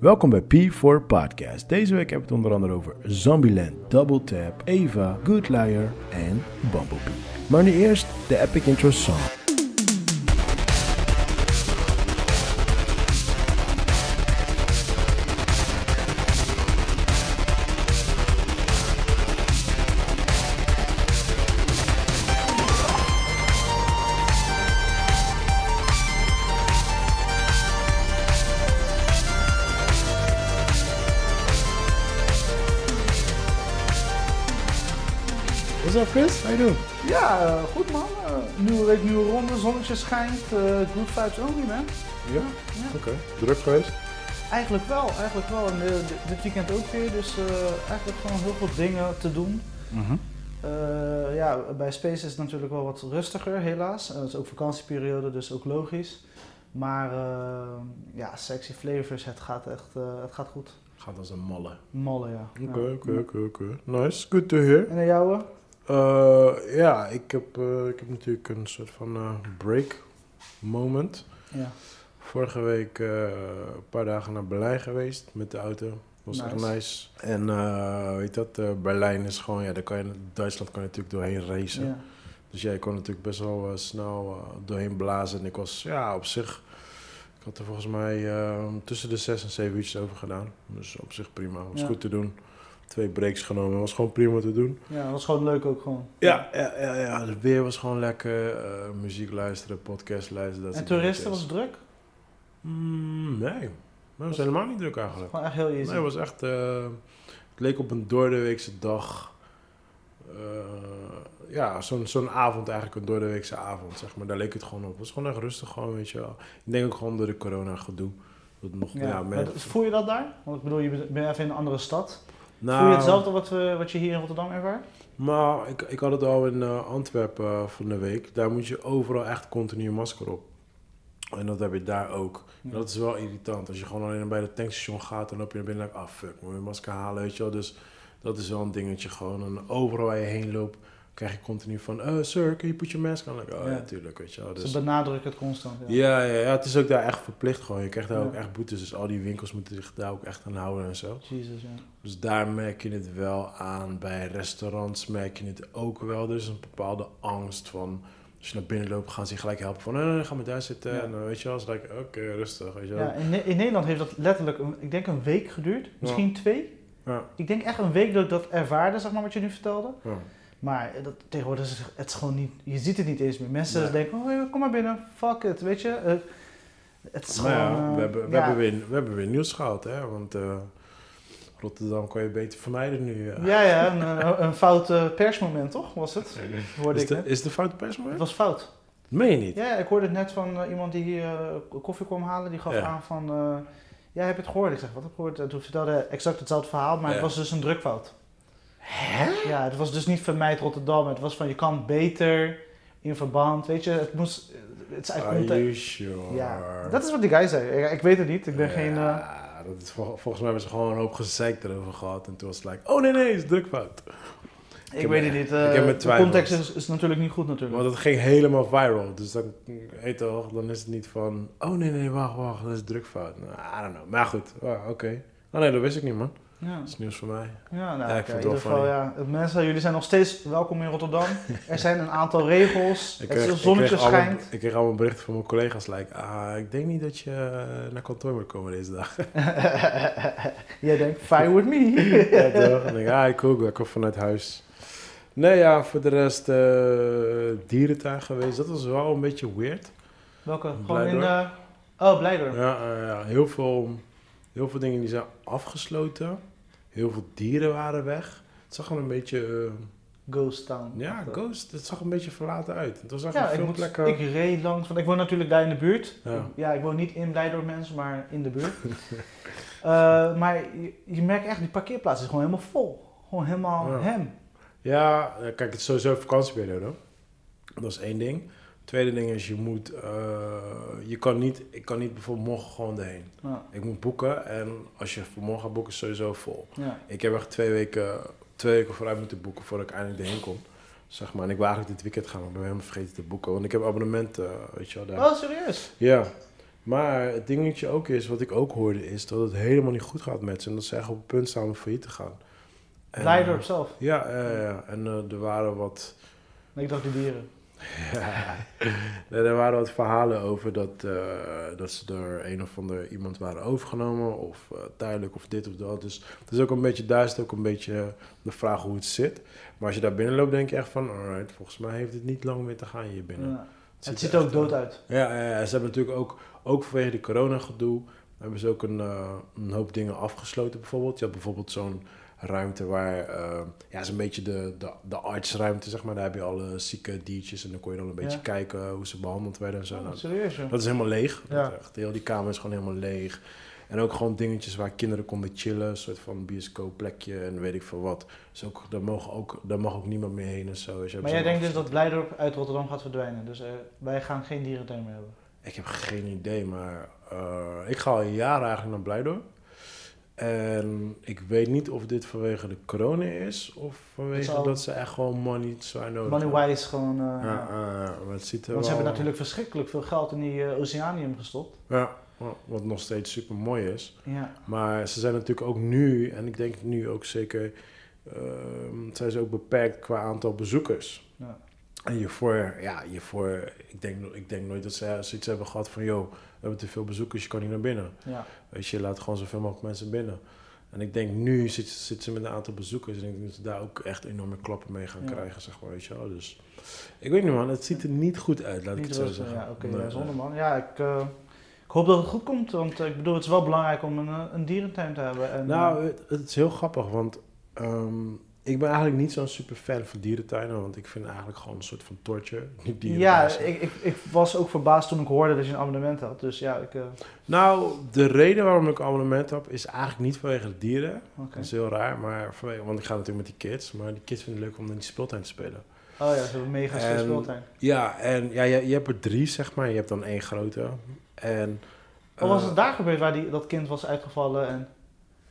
Welkom bij P4 Podcast. Deze week heb ik het onder andere over Zombieland, Double Tap, Eva, Good Liar en Bumblebee. Maar nu eerst de epic intro song. How you doing? Ja, goed man. Eh, nieuwe week, nieuwe ronde, zonnetje schijnt. eh good vibes only man. Ja? Oké. Druk geweest? Eigenlijk wel, eigenlijk wel. En eh, dit- weekend ook weer, dus eh, eigenlijk gewoon heel veel dingen te doen. Eh, ja, bij Space is het natuurlijk wel wat rustiger, helaas. Het is ook vakantieperiode, dus ook logisch. Maar eh, ja, Sexy Flavors, het gaat echt eh, het gaat goed. Gaat als een malle. Malle, ja. Oké, Ja. oké, oké. Nice, good to hear. En de jouwe? Eh, ja, ik heb, eh, ik heb natuurlijk een soort van eh, break moment. Ja. Vorige week een paar dagen naar Berlijn geweest met de auto. Was echt Nice. nice. En weet dat, Berlijn is gewoon, ja, daar kan je, Duitsland kan je natuurlijk doorheen racen. ja. Dus jij kon natuurlijk best wel snel doorheen blazen. En ik was, ja, op zich, ik had er volgens mij tussen de zes en zeven uurtjes over gedaan. Dus op zich prima, was Ja. goed te doen. Twee breaks genomen, was gewoon prima te doen. ja, dat was gewoon leuk ook gewoon. Ja, ja, ja, ja. het weer was gewoon lekker. eh, muziek luisteren, podcast luisteren. Dat En toeristen, was het druk? Mm, nee, het was helemaal niet druk eigenlijk. Gewoon echt heel easy. Nee, het was echt... eh, het leek op een doordeweekse dag. Eh, ja, zo'n zo'n avond eigenlijk, een doordeweekse avond, zeg maar. Daar leek het gewoon op. Het was gewoon echt rustig, gewoon, weet je wel. Ik denk ook gewoon door de corona gedoe. Dat nog, ja, Ja, met- voel je dat daar? Want ik bedoel, je bent ben even in een andere stad. Nou, voel je hetzelfde wat, we, wat je hier in Rotterdam ervaart? Maar ik, ik had het al in eh, Antwerpen eh, van de week. Daar moet je overal echt continu een masker op. En dat heb je daar ook. En dat is wel irritant. Als je gewoon alleen bij het tankstation gaat, dan loop je naar binnen en denk ik, ah fuck, moet je een masker halen, weet je wel. Dus dat is wel een dingetje gewoon. En overal waar je heen loopt, krijg je continu van, uh, sir, can you put your mask on? Like, oh ja, Ja. tuurlijk, weet je wel. Ze Dus, benadrukken het constant. Ja. ja, ja, het is ook daar echt verplicht gewoon. Je krijgt daar ook echt boetes. Dus al die winkels moeten zich daar ook echt aan houden en zo. Jezus, ja. Dus daar merk je het wel aan. Bij restaurants merk je het ook wel. Er is een bepaalde angst van... Als je naar binnen loopt, gaan ze je gelijk helpen van... Nee, ga maar daar zitten. Ja. En dan weet je wel, als like, oké, rustig, weet je wel. Ja, in, Ne- in Nederland heeft dat letterlijk, een, ik denk een week geduurd. Misschien twee. Ja, Ik denk echt een week dat ik dat ervaarde, zeg maar, wat je nu vertelde. Maar dat, tegenwoordig is het, gewoon niet, je ziet het niet eens meer. Mensen Nee. denken, oh, kom maar binnen, fuck it, weet je. Eh, het is Maar gewoon... ja, eh, we, hebben, we, ja. hebben weer, we hebben weer nieuws gehad, hè. Want eh, Rotterdam kan je beter vermijden nu. Ja. Ja, een, een, fout persmoment, toch, was het? Hoorde Is ik de, net. is de foute pers Het was fout. Meen je niet? Ja, ik hoorde het net van iemand die hier koffie kwam halen. Die gaf Ja. aan van, eh, ja, heb je het gehoord? Ik zeg, wat heb ik gehoord? En toen vertelde hij exact hetzelfde verhaal, maar het was dus een drukfout. Ja, het was dus niet vermijd Rotterdam. Het was van, je kan beter in verband, weet je, het moest... Het is Are context. you sure? Ja, dat is wat die guy zei. Ik, ik weet het niet, ik ben geen... Ja, dat is, vol- volgens mij hebben ze gewoon een hoop gezeik erover gehad. En toen was het like, oh nee, nee, het is drukfout. ik, weet het niet. eh, de context is, is natuurlijk niet goed natuurlijk. Want het ging helemaal viral. Dus dan, je toch, dan is het niet van... Oh nee, nee, wacht, wacht, dat is drukfout. Nou, I don't know. Maar goed, oh, oké. Oh nee, dat wist ik niet, man. Ja, Dat is nieuws voor mij. ja, nou, Ja, ik in het ieder wel geval, ja. Mensen, jullie zijn nog steeds welkom in Rotterdam. er zijn een aantal regels. het kreeg- zonnetje kreeg allemaal- schijnt. ik kreeg allemaal berichten van mijn collega's. Like, ah, ik denk niet dat je eh, naar kantoor moet komen deze dag. Jij denkt, fire with me. ja, toch? En ik denk, ah, cool, ik kom vanuit huis. Nee, ja, voor de rest eh dierentuin geweest. Dat was wel een beetje weird. Welke? Gewoon in... Eh, oh, Blijdorp. Ja, eh, ja heel, veel, heel veel dingen die zijn afgesloten. Heel veel dieren waren weg. Het zag er een beetje, eh, Ghost Town. ja, ghost. Het zag een beetje verlaten uit. Het was echt Ja, ik, veel plekken. ik reed langs, want ik woon natuurlijk daar in de buurt. Ja. Ja, ik woon niet in Blijdorp mensen, maar in de buurt. Eh, maar je, je merkt echt, die parkeerplaats is gewoon helemaal vol. Gewoon helemaal Ja. hem. Ja, eh, kijk, het is sowieso vakantieperiode. Dat is één ding. Tweede ding is, je moet, eh, je kan niet, ik kan niet bijvoorbeeld morgen gewoon erheen. Ja, Ik moet boeken en als je voor morgen gaat boeken, is sowieso vol. ja. Ik heb echt twee weken, twee weken vooruit moeten boeken voordat ik eindelijk erheen kom. Zeg maar. En ik wil eigenlijk dit weekend gaan, maar ik ben helemaal vergeten te boeken. Want ik heb abonnementen, weet je wel. Daar. Oh, serieus? Ja. Maar het dingetje ook is, wat ik ook hoorde, is dat het helemaal niet goed gaat met ze. En dat ze echt op het punt staan om failliet te gaan. Blijdorp eh, zelf. Ja, ja, ja. en eh, er waren wat... Ik dacht die dieren. Ja. Nee, er waren wat verhalen over dat, eh, dat ze door een of ander iemand waren overgenomen. Of eh, tijdelijk of dit of dat. Dus het is ook een beetje, daar is het ook een beetje de vraag hoe het zit. Maar als je daar binnen loopt, denk je echt van... Alright, volgens mij heeft het niet lang meer te gaan hier binnen. Ja. Het ziet er ook dood uit. Ja, ja, ja, ze hebben natuurlijk ook, ook vanwege de corona gedoe... hebben ze ook een, eh, een hoop dingen afgesloten bijvoorbeeld. Je had bijvoorbeeld zo'n ruimte waar... eh, ja, is een beetje de, de, de artsruimte, zeg maar. Daar heb je alle zieke diertjes en dan kon je dan een beetje Ja. kijken hoe ze behandeld werden en zo. Oh, Nou, serieus, dat is helemaal leeg. Ja. Echt, heel die kamer is gewoon helemaal leeg. En ook gewoon dingetjes waar kinderen konden chillen. Een soort van bioscoopplekje en weet ik veel wat. Dus ook, daar, mogen ook, daar mag ook niemand meer heen en zo. Dus Maar jij denkt dus dat Blijdorp uit Rotterdam gaat verdwijnen. Dus eh, wij gaan geen dierentuin meer hebben. Ik heb geen idee, maar eh, ik ga al jaren eigenlijk naar Blijdorp. En ik weet niet of dit vanwege de corona is of vanwege dat ze echt gewoon money zwaar nodig Money hebben. wise gewoon... eh, Ja, eh, maar het ziet er want ze hebben natuurlijk verschrikkelijk veel geld in die eh, Oceanium gestopt. Ja, wat nog steeds super mooi is. Ja. Maar ze zijn natuurlijk ook nu, en ik denk nu ook zeker, ehm, zijn ze ook beperkt qua aantal bezoekers. Ja. En hiervoor, ja, hiervoor, ik denk, ik denk nooit dat ze zoiets hebben gehad van, joh, we hebben te veel bezoekers, je kan niet naar binnen. ja. Weet je, je laat gewoon zoveel mogelijk mensen binnen. En ik denk nu zit, zit ze met een aantal bezoekers en ik denk dat ze daar ook echt enorme klappen mee gaan Ja. krijgen, zeg maar, weet je wel. Dus, ik weet niet man, het ziet er niet goed uit, laat ik het zo zeggen. Ja, oké, Nee, zonde nee. man. Ja, ik, eh, ik hoop dat het goed komt. Want eh, ik bedoel, het is wel belangrijk om een, eh, een dierentuin te hebben. En, Nou, het, het is heel grappig, want ehm, ik ben eigenlijk niet zo'n super fan van dierentuinen, want ik vind eigenlijk gewoon een soort van torture. Niet dieren ja, ik, ik, ik was ook verbaasd toen ik hoorde dat je een abonnement had. Dus ja, ik... eh, Nou, de reden waarom ik een abonnement heb, is eigenlijk niet vanwege de dieren. Dat is heel raar, maar vanwege, want ik ga natuurlijk met die kids, maar die kids vinden het leuk om in die speeltuin te spelen. Oh ja, ze hebben mega En- speeltuin. Ja, en ja, je, je hebt er drie, zeg maar. Je hebt dan één grote. En, Wat was eh, het daar gebeurd waar die, dat kind was uitgevallen? En,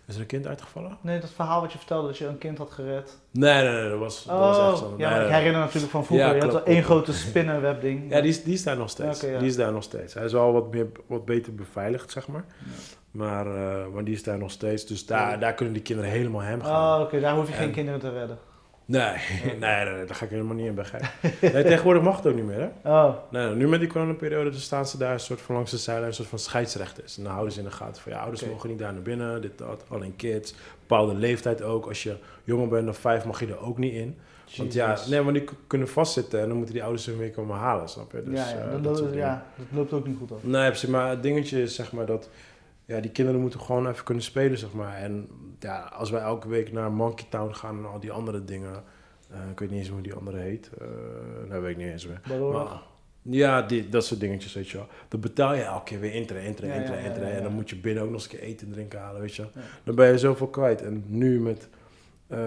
Is er een kind uitgevallen? nee, dat verhaal wat je vertelde, dat je een kind had gered. Nee, nee, nee, dat was, dat was echt Oh, zo. ja, maar ik herinner natuurlijk van vroeger. Ja, je had wel één grote spinnenwebding. Ja, die is, die is daar nog steeds. Ja. Die is daar nog steeds. Hij is wel wat, meer, wat beter beveiligd, zeg maar. Ja. Maar, eh, maar die is daar nog steeds. Dus daar, daar kunnen die kinderen helemaal hem gaan. Oh, oké, daar hoef je geen En- kinderen te redden. Nee, nee, nee, ga ik helemaal niet in begrijpen. Nee, tegenwoordig mag het ook niet meer, hè? Oh, Nee, nu met die coronaperiode dus staan ze daar een soort van langs de zijlijn, een soort van scheidsrechters. En dan houden ze in de gaten van ja, ouders mogen niet daar naar binnen, dit, dat, alleen kids. Bepaalde leeftijd ook. Als je jonger bent dan vijf mag je er ook niet in. Want ja, nee, want die kunnen vastzitten en dan moeten die ouders hun weer komen halen, snap je? Dus, ja, ja, eh, dat, loopt- ja, dat loopt ook niet goed af. Nee, precies. Maar het dingetje is zeg maar dat ja, die kinderen moeten gewoon even kunnen spelen, zeg maar. En ja, als wij elke week naar Monkey Town gaan en al die andere dingen. eh, ik weet niet eens hoe die andere heet. eh dat weet ik niet eens meer. Maar, ja, die, dat soort dingetjes, weet je wel. Dan betaal je elke keer weer intree, intree, Ja, intree, ja, ja, intree. ja, En dan moet je binnen ook nog eens een keer eten en drinken halen, weet je wel. Dan ben je zoveel kwijt. En nu met, eh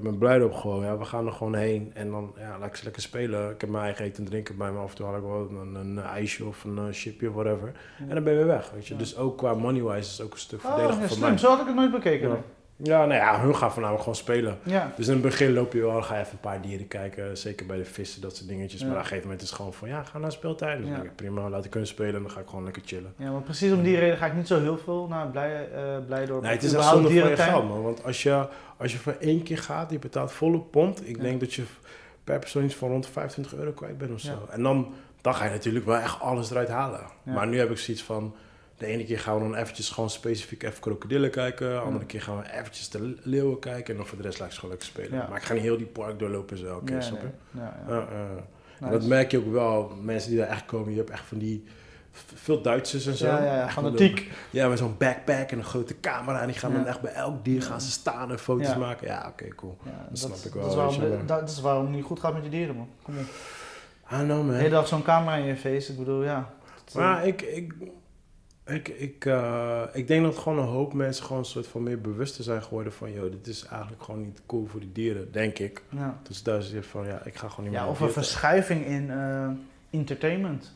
met Blijdorp gewoon, ja, we gaan er gewoon heen. En dan, ja, laat ik eens lekker spelen. Ik heb mijn eigen eten en drinken bij me. Af en toe haal ik wel een, een ijsje of een eh, chipje of whatever. En dan ben je weer weg, weet je. Dus ook qua money-wise is het ook een stuk Oh, voordeliger voor slim. mij. Zo had ik het nooit bekeken. Ja. nou ja, hun gaan voornamelijk gewoon spelen. Ja. Dus in het begin loop je wel, dan ga je even een paar dieren kijken. Zeker bij de vissen, dat soort dingetjes. Ja. Maar op een gegeven moment is het gewoon van, ja, ga naar de speeltuin. Dus Ja. denk ik, prima, laat ik hun spelen en dan ga ik gewoon lekker chillen. ja, maar precies om die reden ga ik niet zo heel veel naar Blij, eh Blijdorp. Nee, het is echt zonde van je geld, man. Want als je, als je voor één keer gaat, je betaalt volle pond. Ik denk dat je per persoon iets van rond 25 euro kwijt bent of zo. En dan, dan ga je natuurlijk wel echt alles eruit halen. Ja. Maar nu heb ik zoiets van... De ene keer gaan we dan eventjes gewoon specifiek even krokodillen kijken. De andere keer gaan we eventjes de leeuwen kijken. En dan voor de rest laat ik gewoon lekker spelen. Ja. Maar ik ga niet heel die park doorlopen zo. Oké, snap je? nee. Ja, Nice. dat merk je ook wel. Mensen die daar echt komen, je hebt echt van die... Veel Duitsers en zo. Ja, ja, fanatiek. ja, met zo'n backpack en een grote camera. En die gaan dan echt bij elk dier gaan ze staan en foto's maken. Ja, oké, cool. Dat snap ik wel, Dat is, waarom, je dat, is waarom het niet goed gaat met je dieren, man. Kom op. Know, De man. hele dag zo'n camera in je face, ik bedoel, ja. Maar ik, ik, ik, ik, eh, ik denk dat gewoon een hoop mensen gewoon een soort van meer bewuster zijn geworden van... ...joh, dit is eigenlijk gewoon niet cool voor die dieren, denk ik. ja. Dus daar zit van, ja, ik ga gewoon niet ja, meer of naar een verschuiving in eh, entertainment.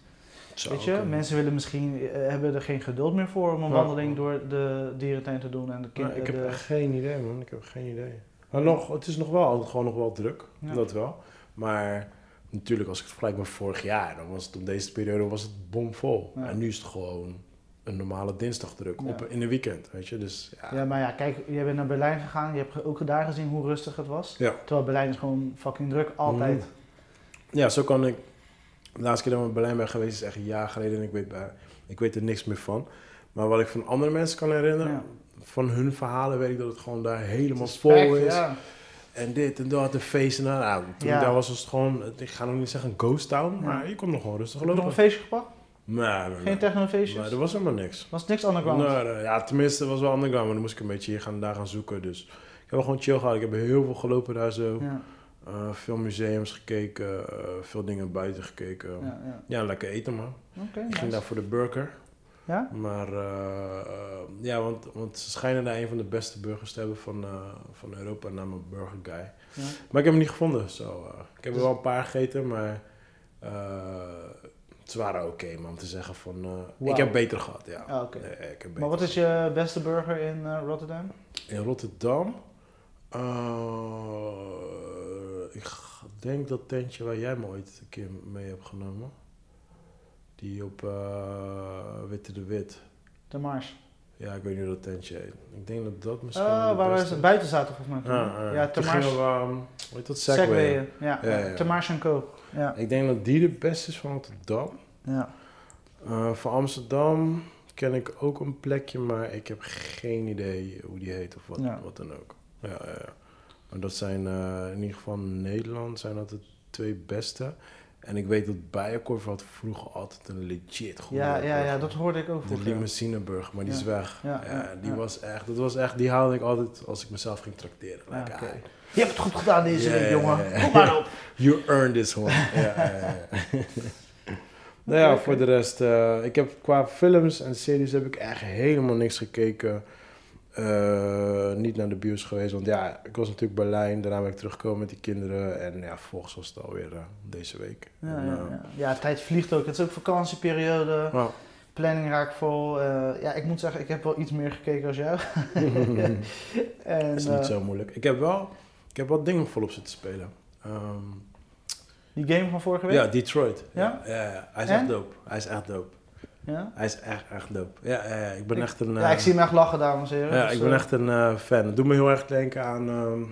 Weet je, kunnen. mensen willen misschien, eh, hebben er geen geduld meer voor om een Ja. wandeling door de dierentuin te doen. En de kind, Maar ik heb de, echt geen idee, man. Ik heb geen idee. Maar nog, het is nog wel altijd gewoon nog wel druk. Ja. Dat wel. Maar natuurlijk, als ik het vergelijk met vorig jaar, dan was het op deze periode was het bomvol. Ja. En nu is het gewoon een normale dinsdagdruk Ja. op, in een weekend, weet je. Dus ja, Ja, maar ja, kijk, je bent naar Berlijn gegaan. Je hebt ook daar gezien hoe rustig het was. Ja. Terwijl Berlijn is gewoon fucking druk, altijd. Mhm. ja zo kan ik... De laatste keer dat we in Berlijn ben geweest is echt een jaar geleden en ik weet, bij, ik weet er niks meer van. Maar wat ik van andere mensen kan herinneren, Ja. van hun verhalen weet ik dat het gewoon daar helemaal is vol is. Ja. En dit en dat, de feesten. Nou, toen Ja. ik daar was, was het gewoon, ik ga nog niet zeggen een ghost town, Ja. maar je kon nog gewoon rustig Heb je nog lopen. een feestje gepakt? Nee, nee, Geen technofeestjes? Nee, er was helemaal niks. Was niks underground? Nee, nee, ja, tenminste, het was wel underground, maar dan moest ik een beetje hier gaan, daar gaan zoeken. Dus ik heb wel gewoon chill gehad. Ik heb heel veel gelopen daar zo. Ja, Eh, veel museums gekeken, eh, veel dingen buiten gekeken. Ja, ja, ja. lekker eten man. Oké, Ik nice. ging daar voor de burger. Ja? Maar eh, ja, want, want ze schijnen daar een van de beste burgers te hebben van, van Europa, namelijk Burger Guy. Ja. Maar ik heb hem niet gevonden. Zo, ik heb er Dus- wel een paar gegeten, maar ze waren oké, man. Om te zeggen van, eh, ik heb beter gehad, ja. Ah. Nee, ik heb beter Maar wat is je beste burger in eh, Rotterdam? In Rotterdam, eh, ik denk dat tentje waar jij me ooit een keer mee hebt genomen. Die op Witte de Wit. De Mars. Ja, ik weet niet hoe dat tentje heet. Ik denk dat dat misschien Oh, de waar we buiten zaten volgens mij. Ja, toen. ja. Toen Tamars. gingen we, ehm, hoe heet dat, Segway. Segwayen. Ja, Ja, ja. Tamars Co. Ja, Ik denk dat die de beste is van Rotterdam. ja. Eh voor Amsterdam ken ik ook een plekje, maar ik heb geen idee hoe die heet of wat, Ja. wat dan ook. Ja, ja, ja. Maar dat zijn eh, in ieder geval in Nederland zijn dat de twee beste. En ik weet dat Bijenkorf had vroeger altijd een legit goede Ja, ja, ja, dat hoorde ik ook De vroeger. limousineburger, maar die is weg. Ja, die was echt, dat was echt, die haalde ik altijd als ik mezelf ging trakteren. Ja, Like, oké. Je hebt het goed gedaan deze week, jongen. Kom maar op. You earned this one. ja, ja, ja. nou ja, voor de rest, eh, ik heb qua films en series heb ik echt helemaal niks gekeken. Eh, niet naar de bios geweest, want ja, ik was natuurlijk Berlijn, daarna ben ik teruggekomen met die kinderen en ja, vervolgens was het alweer eh, deze week. Ja, En, ja, ja. ja, tijd vliegt ook. Het is ook vakantieperiode. Planning raakt vol. Eh, ja, ik moet zeggen, ik heb wel iets meer gekeken als jou. en, is niet zo moeilijk. Ik heb wel, ik heb wel dingen volop zitten spelen. Ehm, Die game van vorige week? ja, Detroit. Ja? Ja, ja, ja. hij is En? echt dope. Hij is echt dope. Ja? Hij is echt, echt dope. Ja, ja, ja. ik ben Ik- echt een... Ja, eh, ik zie hem echt lachen, dames en heren. Ja, Dus, ik ben eh, echt een eh, fan. Het doet me heel erg denken aan ehm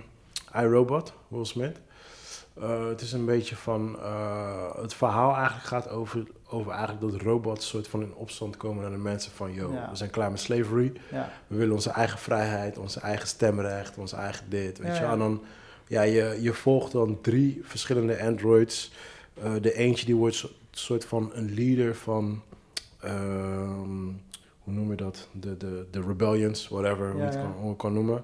iRobot, Will Smith. Eh, het is een beetje van... eh, het verhaal eigenlijk gaat over, over eigenlijk dat robots soort van in opstand komen naar de mensen van... Yo, Ja. we zijn klaar met slavery. Ja, We willen onze eigen vrijheid, onze eigen stemrecht, onze eigen dit, weet Ja, je. En dan, ja, je, je volgt dan drie verschillende androids. Eh, de eentje die wordt een soort van een leader van... ehm, hoe noem je dat? De, de, de rebellions, whatever, hoe je Ja, het ja. kan, hoe je het kan noemen.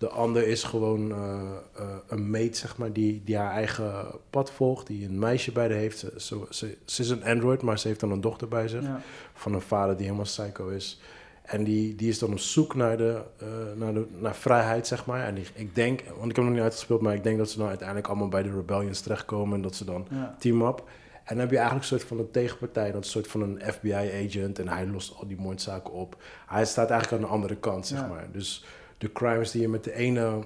De ander is gewoon eh, eh, een mate, zeg maar, die, die haar eigen pad volgt, die een meisje bij de heeft. Ze, ze, is een android, maar ze heeft dan een dochter bij zich ja. van een vader die helemaal psycho is. En die, die is dan op zoek naar, de, eh, naar, de, naar vrijheid, zeg maar. En die, ik denk, want ik heb hem nog niet uitgespeeld, maar ik denk dat ze dan uiteindelijk allemaal bij de rebellions terechtkomen. En dat ze dan ja. team up. En dan heb je eigenlijk een soort van een tegenpartij, dat is een soort van een FBI-agent. En hij lost al die moordzaken op. Hij staat eigenlijk aan de andere kant, zeg Ja. maar. Dus de crimes die je met de ene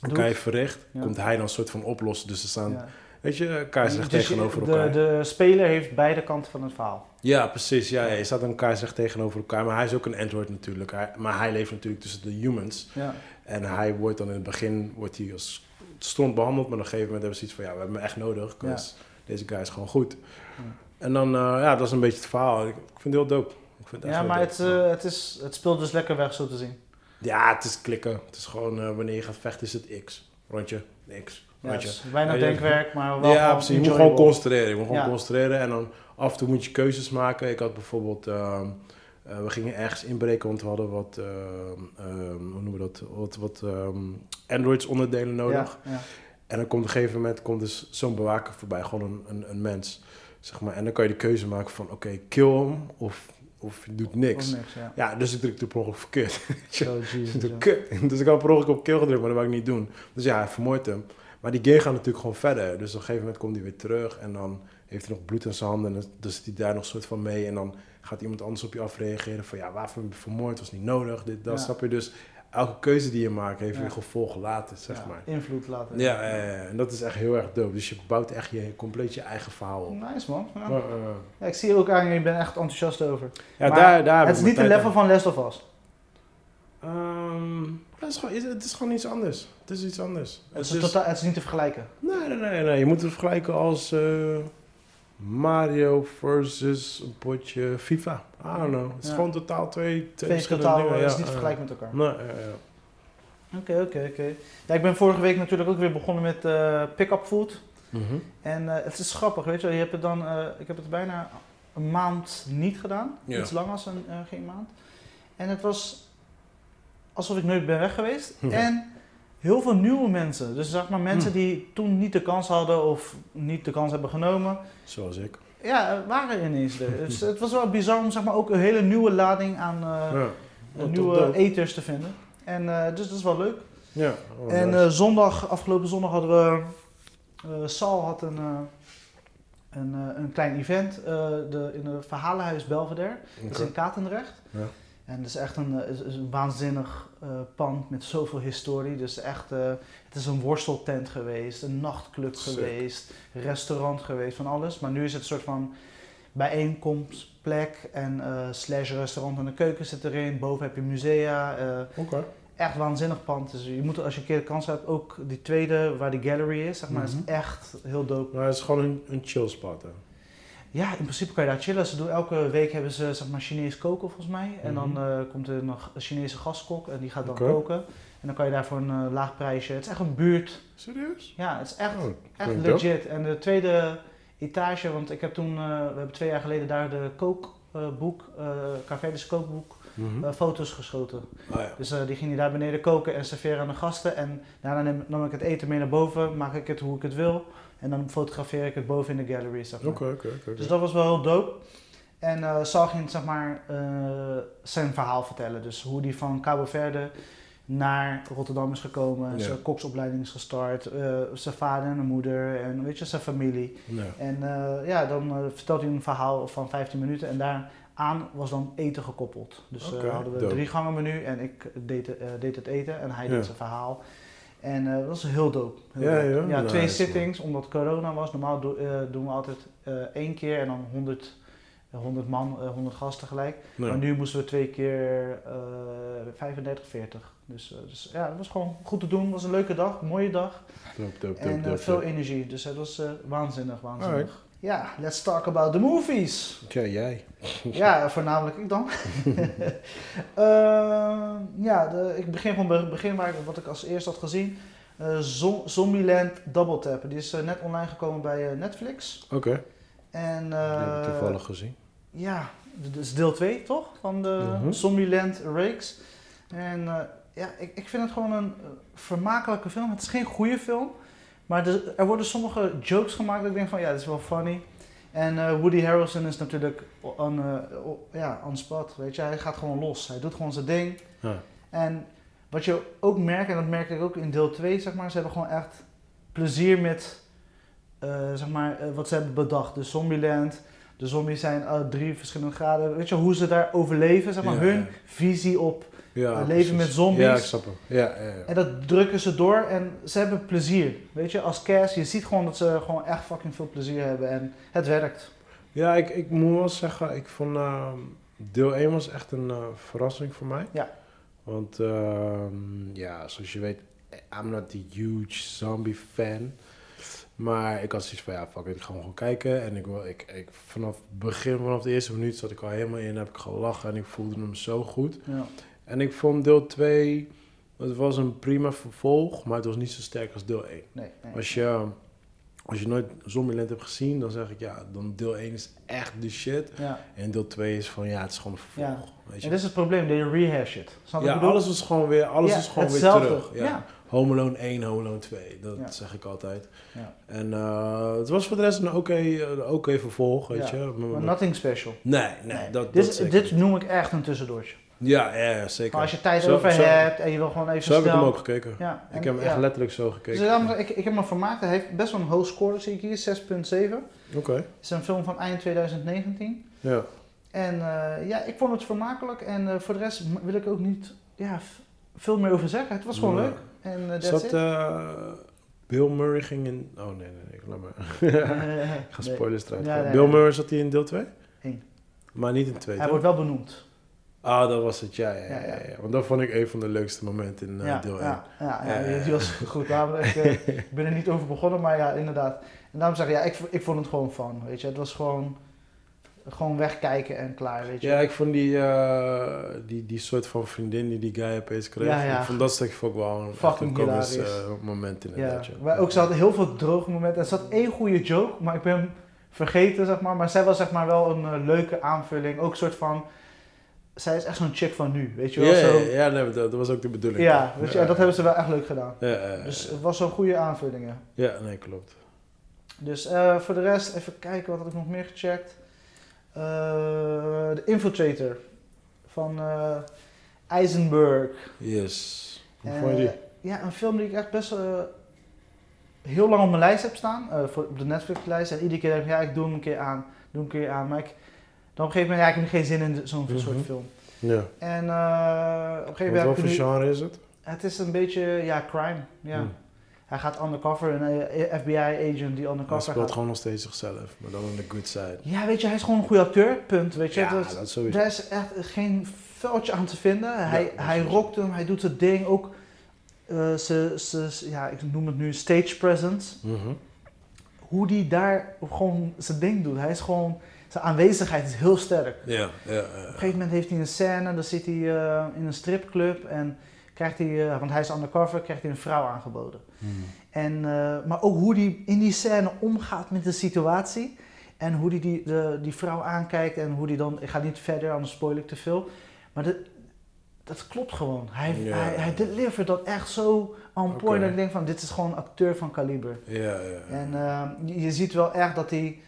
guy verricht, Ja. komt hij dan een soort van oplossen. Dus ze staan, ja. weet je, elkaar zegt Dus tegenover de, elkaar. De speler heeft beide kanten van het verhaal. Ja, precies. Ja, ja. Je staat elkaar zegt tegenover elkaar. Maar hij is ook een android natuurlijk. Hij, maar hij leeft natuurlijk tussen de humans. Ja. En hij wordt dan in het begin wordt hij als stront behandeld. Maar op een gegeven moment hebben ze iets van... Ja, we hebben hem echt nodig. Dus deze guy is gewoon goed. En dan... eh, ja, dat is een beetje het verhaal. Ik, vind het heel dope. Ik vind het echt Ja, maar dope. het, eh, het, is, het speelt dus lekker weg, zo te zien. Ja, het is klikken. Het is gewoon... eh, wanneer je gaat vechten is het X. Rondje. X. Rondje. Ja, ja. denkwerk, maar wel ja, precies. Je moet gewoon concentreren. Je moet gewoon concentreren. En dan af en toe moet je keuzes maken. Ik had bijvoorbeeld... ehm, eh, we gingen ergens inbreken, want we hadden wat... ehm, ehm, hoe noemen we dat? Wat, wat ehm, Androids onderdelen nodig. Ja, ja. En dan komt op een gegeven moment komt dus zo'n bewaker voorbij. Gewoon een, een, een mens. Zeg maar. En dan kan je de keuze maken van... Oké, kill hem of, of je doet niks. Ja. Ja, dus ik drukte per ongeluk verkeerd. Jesus, ja. Kut. Dus ik had per ongeluk op kill gedrukt, maar dat wou ik niet doen. Dus ja, hij vermoordt hem. Maar die game gaat natuurlijk gewoon verder. Dus op een gegeven moment komt hij weer terug en dan heeft hij nog bloed in zijn handen. En dan zit hij daar nog soort van mee. En dan gaat iemand anders op je afreageren van ja, waarvoor vermoord? Was niet nodig, dit, dat, Ja. snap je? Dus elke keuze die je maakt heeft Ja. weer gevolg later, zeg Ja, maar. Invloed laten. Ja, en dat is echt heel erg dope. Dus je bouwt echt je compleet je eigen verhaal op. Nice man. Ja. Ja, ik zie ook aan je, bent echt enthousiast over. ja. Maar daar, daar het is niet de level van Last of Us. Ehm, het, is gewoon, het is gewoon iets anders. Het is iets anders. Het is, totaal, het is niet te vergelijken. Nee, nee, nee, nee. Je moet het vergelijken als eh, Mario versus een potje FIFA. I don't know. Het is Ja. gewoon totaal twee, twee, Twee totaal, dingen. is niet vergelijken met elkaar. Nee. Oké, oké, oké. Ja, ik ben vorige week natuurlijk ook weer begonnen met eh pick-up food. Mhm. En eh, het is grappig, weet je wel. Je hebt het dan, eh, ik heb het bijna een maand niet gedaan. Ja. Iets langer dan een, geen maand. En het was alsof ik nooit ben weg geweest. En heel veel nieuwe mensen. Dus zeg maar mensen Hm. die toen niet de kans hadden of niet de kans hebben genomen. Zoals ik. Ja, waren ineens er. Dus het was wel bizar om zeg maar ook een hele nieuwe lading aan eh, ja. Nieuwe eters te vinden. En eh, dus dat is wel leuk. Ja. oh, En eh, zondag, afgelopen zondag hadden we. Sal had een, een, een klein event de, in het Verhalenhuis Belvedere. Dat is in Katendrecht. Ja. En het is echt een, is, is een waanzinnig pand met zoveel historie. Dus echt, eh, het is een worsteltent geweest, een nachtclub Sick. geweest, restaurant geweest, van alles. Maar nu is het een soort van bijeenkomstplek en eh slash restaurant en de keuken zit erin. Boven heb je musea. eh, Oké. echt waanzinnig pand. Dus je moet als je een keer de kans hebt, ook die tweede waar die gallery is, zeg maar, Mhm. is echt heel dope. Nou, het is gewoon een, een chill spot. Hè. Ja, in principe kan je daar chillen. Ze doen, elke week hebben ze zeg maar Chinees koken volgens mij. En dan Mhm. eh, komt er nog een Chinese gastkok en die gaat dan koken. En dan kan je daar voor een eh, laag prijsje. Het is echt een buurt. Serieus? Ja, het is echt, Oh, echt legit. En de tweede etage, want ik heb toen, eh, we hebben twee jaar geleden daar de kookboek, eh Carvelis kookboek, Mhm. eh, foto's geschoten. Ja. Dus die ging daar beneden koken en serveren aan de gasten. En daarna neem, nam ik het eten mee naar boven, maak ik het hoe ik het wil. En dan fotografeer ik het boven in de gallery, zeg maar. Oké, oké, oké. Dus dat was wel heel dope. En eh Sal ging zeg maar eh, zijn verhaal vertellen. Dus hoe die van Cabo Verde naar Rotterdam is gekomen. Ja. Zijn koksopleiding is gestart. eh, zijn vader en moeder en weet je, zijn familie. En ja, dan eh, vertelt hij een verhaal van 15 minuten en daaraan was dan eten gekoppeld. Dus Oké, hadden we dope. drie gangen menu en ik deed, deed het eten en hij deed zijn verhaal. En eh, dat was heel dope. Heel Ja, dope. ja? twee Nice, sittings, omdat corona was. Normaal do- eh, doen we altijd eh, één keer en dan 100, eh, 100 man, eh, 100 gasten tegelijk. Nee. Maar nu moesten we twee keer eh 35, 40. Dus, dus ja, het was gewoon goed te doen. Het was een leuke dag, een mooie dag. Dope, dope, En veel energie. Dus het was waanzinnig, waanzinnig. Alright. Ja, let's talk about the movies. Tja, jij. ja, voornamelijk ik dan. Eh, ja, de, ik begin gewoon bij het begin waar ik, wat ik als eerst had gezien. Zo- Zombieland Double Tap. Die is eh, net online gekomen bij eh, Netflix. Oké, En, die heb ik toevallig gezien. ja, dit is deel 2 toch? Van de Mhm. Zombieland Rakes. En ja, ik, ik vind het gewoon een vermakelijke film. Het is geen goede film. Maar de- er worden sommige jokes gemaakt dat ik denk van ja, dit is wel funny. En eh, Woody Harrelson is natuurlijk on, o- ja, on spot, weet je. Hij gaat gewoon los. Hij doet gewoon zijn ding. Ja. En wat je ook merkt, en dat merkte ik ook in deel 2, zeg maar, ze hebben gewoon echt plezier met eh, zeg maar, wat ze hebben bedacht. De Zombieland, de zombies zijn drie verschillende graden. Weet je hoe ze daar overleven, zeg maar, Ja, hun visie op. Ja, leven precies. met zombies. Ja, ik snap hem. Ja, ja, ja. En dat drukken ze door en ze hebben plezier. Weet je, als cast, je ziet gewoon dat ze gewoon echt fucking veel plezier hebben en het werkt. Ja, ik, ik moet wel zeggen, ik vond ehm, deel 1 was echt een eh, verrassing voor mij. Ja. Want ehm, ja, zoals je weet, I'm not the huge zombie fan. Maar ik had zoiets van, ja, fuck it, ik ga gewoon kijken. En ik, wil- ik, ik, vanaf het begin, vanaf de eerste minuut zat ik al helemaal in, heb ik gelachen en ik voelde hem zo goed. Ja. En ik vond deel 2, het was een prima vervolg, maar het was niet zo sterk als deel 1. Nee, nee. Als je, als je nooit Zombieland hebt gezien, dan zeg ik ja, dan deel 1 is echt de shit. Ja. En deel 2 is van ja, het is gewoon een vervolg. Ja. Weet En je? dit is het probleem, de rehash it. Snap je Ja, alles is gewoon weer, alles is gewoon weer terug. Ja. Home Alone 1, Home Alone 2, dat Ja. zeg ik altijd. Ja. En eh, het was voor de rest een oké een oké vervolg, weet Ja, je. Maar nothing special. nee, nee, dat, dit, dat dit noem ik echt een tussendoortje. Ja, ja, zeker. Maar als je tijd Zo- over zo- hebt en je wil gewoon even Zo heb ik hem ook gekeken. Ja, en- ik heb hem echt letterlijk zo Dus gekeken. daarom, ik, ik heb me vermaakt. Hij heeft best wel een hoog score, zie ik hier, 6.7. Oké, Het is een film van eind 2019. ja. En eh, ja, ik vond het vermakelijk. En eh, voor de rest wil ik ook niet ja, veel meer over zeggen. Het was gewoon Ja. leuk. En uh, that's Zat Bill Murray ging in... Oh nee, nee, nee, laat maar. Ik ga nee. spoilers eruit Ja, gooien. nee, Bill. Murray zat hij in deel 2? Eén. Maar niet in 2, Hij wordt wel benoemd. Ah, dat was het, ja, ja, ja, Ja. Want dat vond ik een van de leukste momenten in ja, deel 1. ja, ja, ja, die was goed. Daarom, ik, eh, ik ben er niet over begonnen, maar ja, inderdaad. En daarom zeg ik, ja, ik, ik vond het gewoon van, weet je. Het was gewoon, gewoon wegkijken en klaar, weet je. Ja, ik vond die, eh, die, die soort van vriendin die die guy opeens kreeg. Ja, ja. Ik vond dat stuk ook wel een, Fucking een komisch moment inderdaad. Ja. maar ook ze hadden heel veel droge momenten. Er zat één goede joke, maar ik ben hem vergeten, zeg maar. Maar zij was zeg maar wel een leuke aanvulling. Ook een soort van, zij is echt zo'n chick van nu, weet je wel. Ja, Zo, ja, ja, nee, dat, dat was ook de bedoeling. ja, weet je, dat hebben ze wel echt leuk gedaan. Ja, ja, ja. Dus het was zo'n goede aanvullingen. ja, nee, klopt. Dus eh, voor de rest, even kijken, wat had ik nog meer gecheckt? Eh, De Infiltrator van eh, Eisenberg. Yes. Hoe vond je die? Ja, een film die ik echt best heel lang op mijn lijst heb staan. eh, voor, op de Netflix-lijst. En iedere keer denk ik, ja, ik doe hem een keer aan. Doe hem een keer aan. Maar ik, dan op een gegeven moment, ja, ik heb geen zin in zo'n Mhm. soort film. Ja. En eh, op een gegeven Wat, moment wat heb voor genre is het? Het is een beetje, ja, crime. Ja. Hm. Hij gaat undercover, een eh, FBI-agent die Hij undercover speelt gaat. gewoon nog steeds zichzelf, maar dan aan de good side. Ja, weet je, hij is gewoon een goede acteur, punt. Weet je, Ja, dat, dat sowieso. daar is echt geen vuiltje aan te vinden. Hij, hij rokt hem, hij doet zijn ding. Ook, eh, ze, ze, ja, ik noem het nu stage presence. Mhm. Hoe die daar gewoon zijn ding doet. Hij is gewoon, zijn aanwezigheid is heel sterk. Ja, ja, ja. Op een gegeven moment heeft hij een scène, dan zit hij eh, in een stripclub en krijgt hij, eh, want hij is undercover, krijgt hij een vrouw aangeboden. Mhm. En, eh, maar ook hoe hij in die scène omgaat met de situatie. En hoe hij die, de, die vrouw aankijkt en hoe die dan... Ik ga niet verder, anders spoil ik te veel. Maar dat, dat klopt gewoon. Hij, Ja. hij, hij delivert dat echt zo on point. Dat ik denk van, dit is gewoon een acteur van kaliber. Ja, ja, ja. En je ziet wel echt dat hij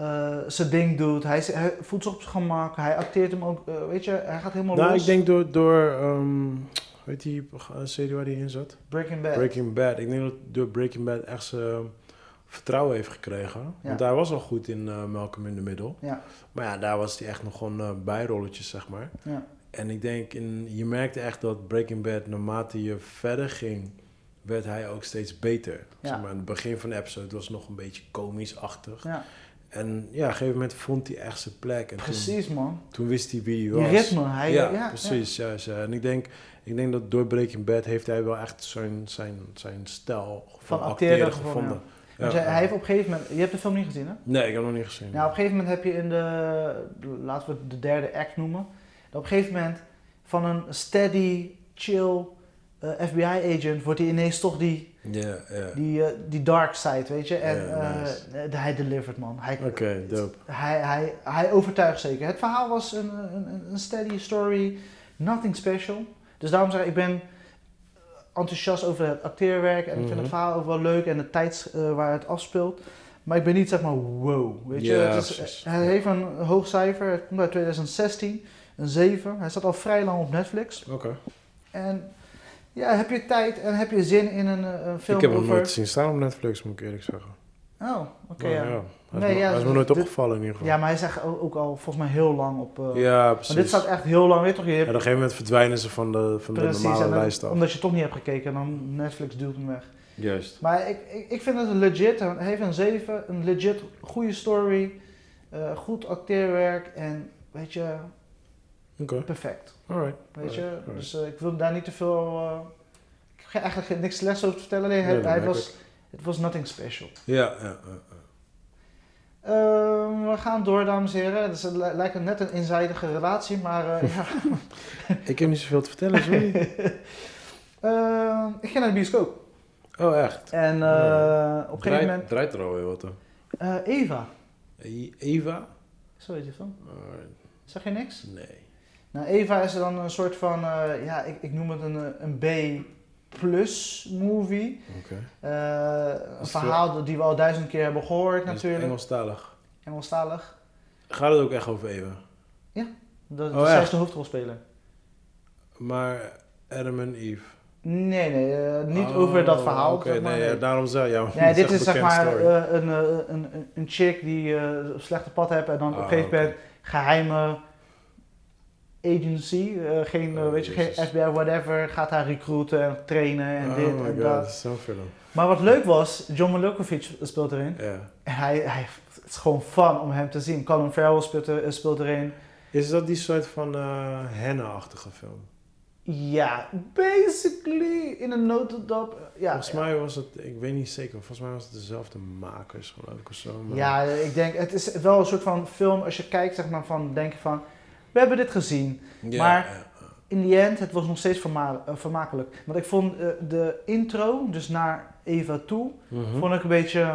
eh, zijn ding doet. Hij, hij voelt zich op zijn gemak. Hij acteert hem ook, eh, weet je, hij gaat helemaal nou, los. ik denk door, door ehm, weet die eh, serie waar hij in zat? Breaking Bad. Breaking Bad. Ik denk dat door Breaking Bad echt zijn vertrouwen heeft gekregen. Ja. Want hij was al goed in Malcolm in the Middle. Ja, Maar ja, daar was hij echt nog gewoon bijrolletjes, zeg maar. ja. En ik denk, in, je merkte echt dat Breaking Bad, naarmate je verder ging, werd hij ook steeds beter. Ja. Zeg maar, in het begin van de episode was het nog een beetje komisch-achtig. ja. En ja, op een gegeven moment vond hij echt zijn plek. En Precies man. Toen, wist hij wie hij Die was. ritme. Hij, ja, ja, precies. Ja. Ja, En ik denk, ik denk dat door Breaking Bad heeft hij wel echt zijn, zijn, zijn stijl van, Van acteren acteren gevonden, ja. Ja. hij heeft op een gegeven moment... Je hebt de film niet gezien, hè? Nee, ik heb hem nog niet gezien. Nou, op een gegeven moment heb je in de... Laten we het de derde act noemen. Op een gegeven moment van een steady, chill eh, FBI-agent... wordt hij ineens toch die, Ja, ja. die, eh, die dark side, weet je? En eh, nice. hij delivert, man. Hij, Oké, dope. hij, hij, hij overtuigt zeker. Het verhaal was een, een, een steady story, nothing special. Dus daarom zeg ik, ik ben enthousiast over het acteerwerk en ik vind Mhm. het verhaal ook wel leuk en de tijd eh, waar het afspeelt. Maar ik ben niet zeg maar wow, weet je. Het is- hij heeft een hoog cijfer, het komt uit 2016, een 7. Hij staat al vrij lang op Netflix. Oké. En ja, heb je tijd en heb je zin in een, eh, een film Ik heb hem over... nooit zien staan op Netflix, moet ik eerlijk zeggen. Oh, oké Maar ja. Hij is, Nee, me, ja, hij is me nooit dit- opgevallen in ieder geval. Ja, maar hij is echt ook al volgens mij heel lang op... eh, Ja, precies. Maar dit staat echt heel lang, weet je toch? Je En op een gegeven moment verdwijnen ze van de, van de normale en dan- lijst af. omdat je toch niet hebt gekeken, dan Netflix duwt hem weg. Juist. Maar ik, ik, ik vind het een legit, hij heeft een 7, een legit goede story, eh, goed acteerwerk en weet je, Perfect. alright. Weet je, Alright, dus eh, ik wil daar niet te veel, eh, ik heb eigenlijk niks slechts over te vertellen, hij, Nee, hij was, het was nothing special. Ja, ja, ja. Ehm, we gaan door, dames en heren. Dus het li- lijkt net een eenzijdige relatie, maar eh, ja. Ik heb niet zoveel te vertellen, sorry. Ehm, ik ging naar de bioscoop. Oh, echt? En Ja. op een gegeven moment... Draait er alweer wat dan? Eva. E- Eva? Zo die film. Alright, Zeg je niks? nee. Nou, Eva is dan een soort van... eh, ja, ik, ik noem het een, eh, een B-plus movie. Oké. Eh, een verhaal die we al duizend keer hebben gehoord natuurlijk. Engelstalig. Engelstalig. Gaat het ook echt over Eva? Dat, Oh, dat zij is de hoofdrolspeler. Maar Adam en Eve? Nee, nee, niet Oh, over dat verhaal. Oké, zeg maar, nee, ja, daarom zei. Ja, Nee, dit is zeg maar een, een, een, een chick die een slechte pad heeft en dan op een Ah, gegeven moment geheime agency, eh, geen, eh, Oh, weet je, geen. FBI, whatever, gaat haar recruiten en trainen en oh dit my en god, dat. film. Maar wat leuk was, John Malkovich speelt erin. Ja. En hij, hij, het is gewoon fun om hem te zien. Colin Farrell speelt, er, eh, speelt erin. Is dat die soort van eh henna-achtige film? Ja, basically in een notendop. Ja, volgens mij was het, ik weet niet zeker, volgens mij was het dezelfde makers geloof ik of zo. maar- Ja, ik denk, het is wel een soort van film, als je kijkt, zeg maar, van denken van, we hebben dit gezien. Maar-. In the end, het was nog steeds verma eh, vermakelijk. Want ik vond eh, de intro, dus naar Eva toe, Mhm. vond ik een beetje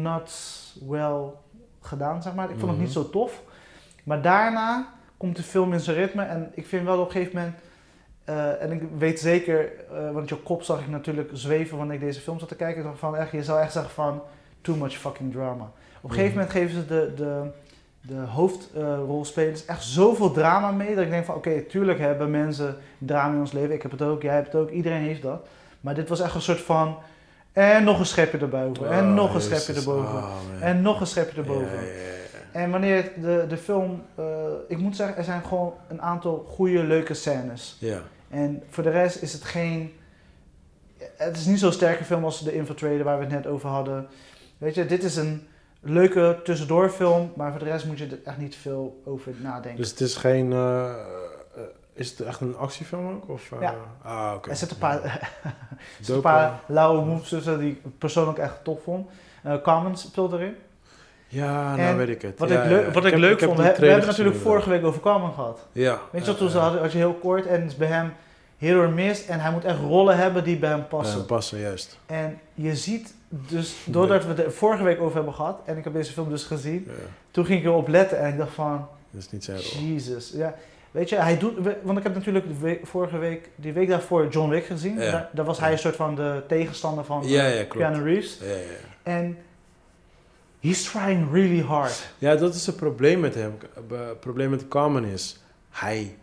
not well gedaan, zeg maar. Ik vond het niet Mhm. zo tof. Maar daarna komt de film in zijn ritme en ik vind wel op een gegeven moment... eh, en ik weet zeker, want je kop zag ik natuurlijk zweven wanneer ik deze film zat te kijken. Van, echt, je zou echt zeggen van, too much fucking drama. Op een gegeven Mhm. moment geven ze de, de, de hoofdrolspelers echt zoveel drama mee. Dat ik denk van, oké, tuurlijk hebben mensen drama in ons leven. Ik heb het ook, jij hebt het ook, iedereen heeft dat. Maar dit was echt een soort van, en nog een schepje erboven, en Oh, nog een schepje erboven. Oh. En nog een schepje erboven. Ja, ja, ja. En wanneer de, de film, eh, ik moet zeggen, er zijn gewoon een aantal goede, leuke scènes. Ja. En voor de rest is het geen. Het is niet zo'n sterke film als The Infiltrator, waar we het net over hadden. Weet je, dit is een leuke tussendoorfilm, maar voor de rest moet je er echt niet veel over nadenken. Dus het is geen, eh, eh, is het echt een actiefilm ook? Of, eh, Ja. Ah, oké. er zitten een paar, Ja. zitten een paar lauwe moves tussen die ik persoonlijk echt tof vond. Eh Carmen speelt erin. Ja, nou En weet ik het. Wat Ja, ik, leuk- ja. wat ik, leuk heb vond, we, hebben natuurlijk vorige week over Carmen gehad. Ja. Weet je wat, toen ze als je heel kort en het is bij hem heel erg mist en hij moet echt rollen hebben die bij hem passen. Ja, passen, juist. En je ziet dus, doordat we het vorige week over hebben gehad, en ik heb deze film dus gezien, Ja, toen ging ik erop letten en ik dacht van, dat is niet zijn rol. Jezus. Ja, weet je, hij doet, want ik heb natuurlijk week- vorige week, die week daarvoor John Wick gezien. Ja. Daar, daar was hij een soort van de tegenstander van eh. Keanu Reeves. Ja, ja, ja. En he's trying really hard. Ja, dat is het probleem met hem. Het probleem met Carmen is, hij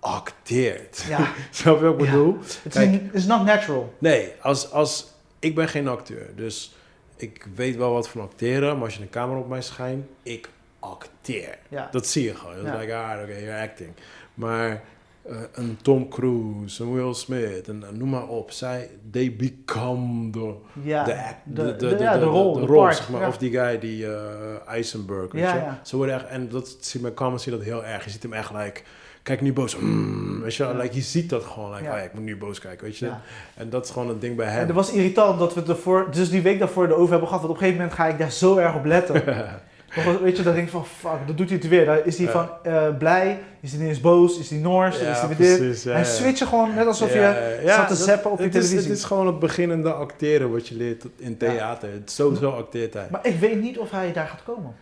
acteert. Ja, Snap je wat ik bedoel? Kijk. it's not natural. Nee, als, als, ik ben geen acteur. Dus ik weet wel wat van acteren. Maar als je een camera op mij schijnt, ik acteer. Ja. Dat zie je gewoon. Dat is Ja. like, ah, oké, you're acting. Maar eh, een Tom Cruise, een Will Smith, en, en noem maar op. Zij, they become the, Ja, de, act- de, de, de- ja, de rol, de, rol part, zeg maar. ja. Of die guy, die eh Eisenberg, weet Ja, je. worden echt, en dat bij zie je dat heel erg. Je ziet hem echt, like, kijk nu boos. Mm, weet je, wel, Ja. like, je ziet dat gewoon. Like, Ja. oh ik moet nu boos kijken, weet je. Ja. En dat is gewoon een ding bij hem. En dat was irritant dat we het ervoor, dus die week daarvoor erover hebben gehad. Want op een gegeven moment ga ik daar zo erg op letten. Weet je, dan denk ik van fuck, dan doet hij het weer. Dan is hij van eh, blij, is hij ineens boos, is hij nors, is hij weer dit. switchen gewoon net alsof je zat te dat- zappen op is, televisie. Het is gewoon het beginnende acteren wat je leert in theater. Sowieso acteert hij. Maar ik weet niet of hij daar gaat komen.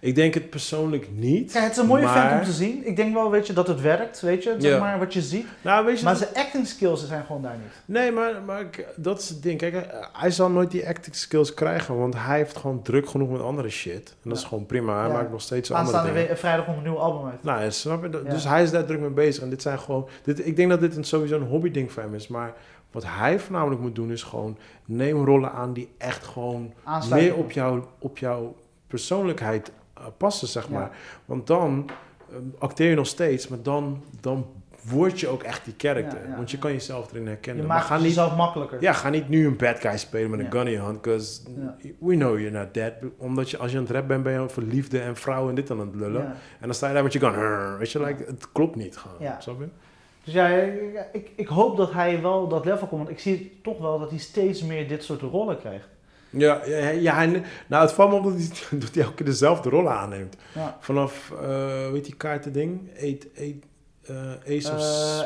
Ik denk het persoonlijk niet. Kijk, het is een mooie maar... film om te zien. Ik denk wel, weet je, dat het werkt, weet je, zeg Ja. maar, wat je ziet. Nou, weet je, Maar dat- zijn acting skills zijn gewoon daar niet. nee, maar, maar dat is het ding. Kijk, hij- zal nooit die acting skills krijgen, want hij heeft gewoon druk genoeg met andere shit. En dat is gewoon prima. Hij Ja. maakt nog steeds andere dingen. vrijdag komt een nieuw album uit. Nou, snap je? Dus hij is daar druk mee bezig. En dit zijn gewoon... Dit, ik denk dat dit een, sowieso een hobbyding voor hem is. Maar wat hij voornamelijk moet doen is gewoon... Neem rollen aan die echt gewoon meer op, jou, op jouw persoonlijkheid passen, zeg Ja. maar. Want dan eh, acteer je nog steeds, maar dan, dan word je ook echt die character. Ja, ja, Want je kan jezelf erin herkennen. Je maar maakt ga het niet, jezelf makkelijker. ja, ga niet nu een bad guy spelen met een gun in je hand, because we know you're not dead. Omdat je, als je aan het rap bent, ben je over liefde en vrouwen en dit aan het lullen. En dan sta je daar met je gun, weet je, like, het klopt niet gewoon. Snap je? Dus ja, ik, ik hoop dat hij wel dat level komt. Want ik zie toch wel dat hij steeds meer dit soort rollen krijgt. Ja, ja, ja nou het valt me op dat hij, dat hij elke keer dezelfde rollen aanneemt. Ja. Vanaf, eh weet die kaartending? Eight, eight, eh Ace of...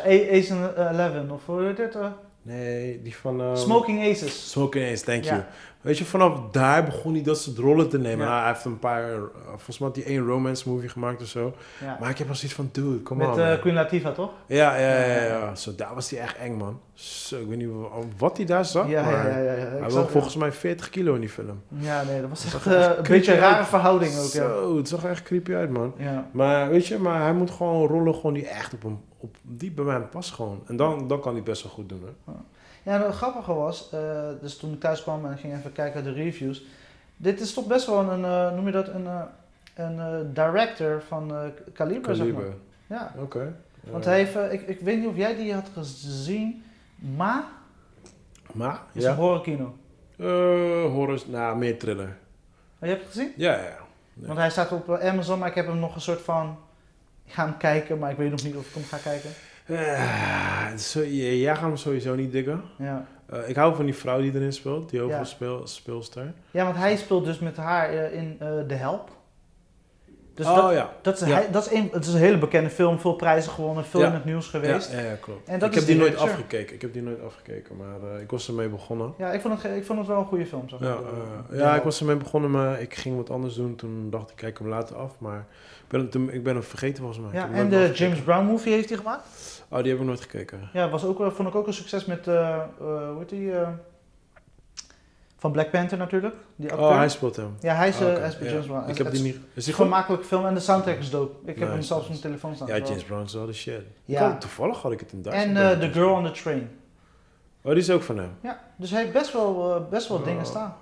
Eh, Ace and 11 of hoe heet dit? nee, die van... Smoking Aces. Smoking Ace, thank you. Weet je, vanaf daar begon hij dat soort rollen te nemen. Ja. Hij heeft een paar, eh, volgens mij had hij één romance movie gemaakt of zo. Ja. Maar ik heb wel zoiets van, dude, kom Met on. eh, man. Queen Latifah, toch? Ja, ja, ja, Ja, ja. daar was hij echt eng, man. Zo, ik weet niet wa- wat hij daar zag, ja, maar ja, ja, ja. Hij zag- woog volgens mij 40 kilo in die film. Ja, nee, dat was echt eh, echt een beetje een rare uit. verhouding ook, ja. Zo, het zag er echt creepy uit, man. ja. Maar weet je, maar hij moet gewoon rollen gewoon die echt op hem, op, die bij mij past gewoon. En dan, dan kan hij best wel goed doen, hè. Ja, en het grappige was, eh, dus toen ik thuis kwam en ik ging even kijken naar de reviews. Dit is toch best wel een, eh, noem je dat, een, eh, een director van Caliber, zeg maar. Ja, Oké. want hij heeft, ik, ik weet niet of jij die had gezien, Ma Maar? is Ja. een horrorkino. Eh, horror, nou, meer thriller. Oh, je hebt het gezien? Ja, ja. Ja. Want hij staat op Amazon, maar ik heb hem nog een soort van gaan kijken, maar ik weet nog niet of ik hem ga kijken. Eh, het is zo- j- jij gaat hem sowieso niet diggen. Ja, Eh, ik hou van die vrouw die erin speelt, die Ja. hoofdrolspeel speelster. ja want hij speelt dus met haar eh, in The Help. Dus oh dat, ja. dat, is, Ja. hij, dat is een, het is een hele bekende film, veel prijzen gewonnen, veel Ja. in het nieuws geweest. Ja, ja, klopt. En dat ik heb die nooit afgekeken. Ik heb die nooit afgekeken, maar eh, ik was ermee begonnen. Ja, ik vond het, ik vond het wel een goede film. Zeg. Ja, eh, ja, ik was ermee begonnen, maar ik ging wat anders doen. Toen dacht ik, kijk hem later af. Maar ik ben, hem toen- ik ben hem vergeten volgens mij. Ja, en de afgekeken. James Brown movie heeft hij gemaakt. Oh, die heb ik nooit gekeken. Ja, was ook, vond ik ook een succes met, eh, hoe heet die? Van Black Panther natuurlijk, die acteur. Oh, hij speelt hem. Ja, hij is, Oh, hij ja. James Brown. Ik heb die niet... Is die film en de soundtrack is dope. Ik heb hem zelfs op mijn telefoon staan. Ja. James Brown is wel de shit. Ja. toevallig had ik het in Duitsland. En eh, The Girl on the Train. Oh, die is ook van hem. Ja, dus hij heeft best wel, eh, best wel Oh. dingen staan.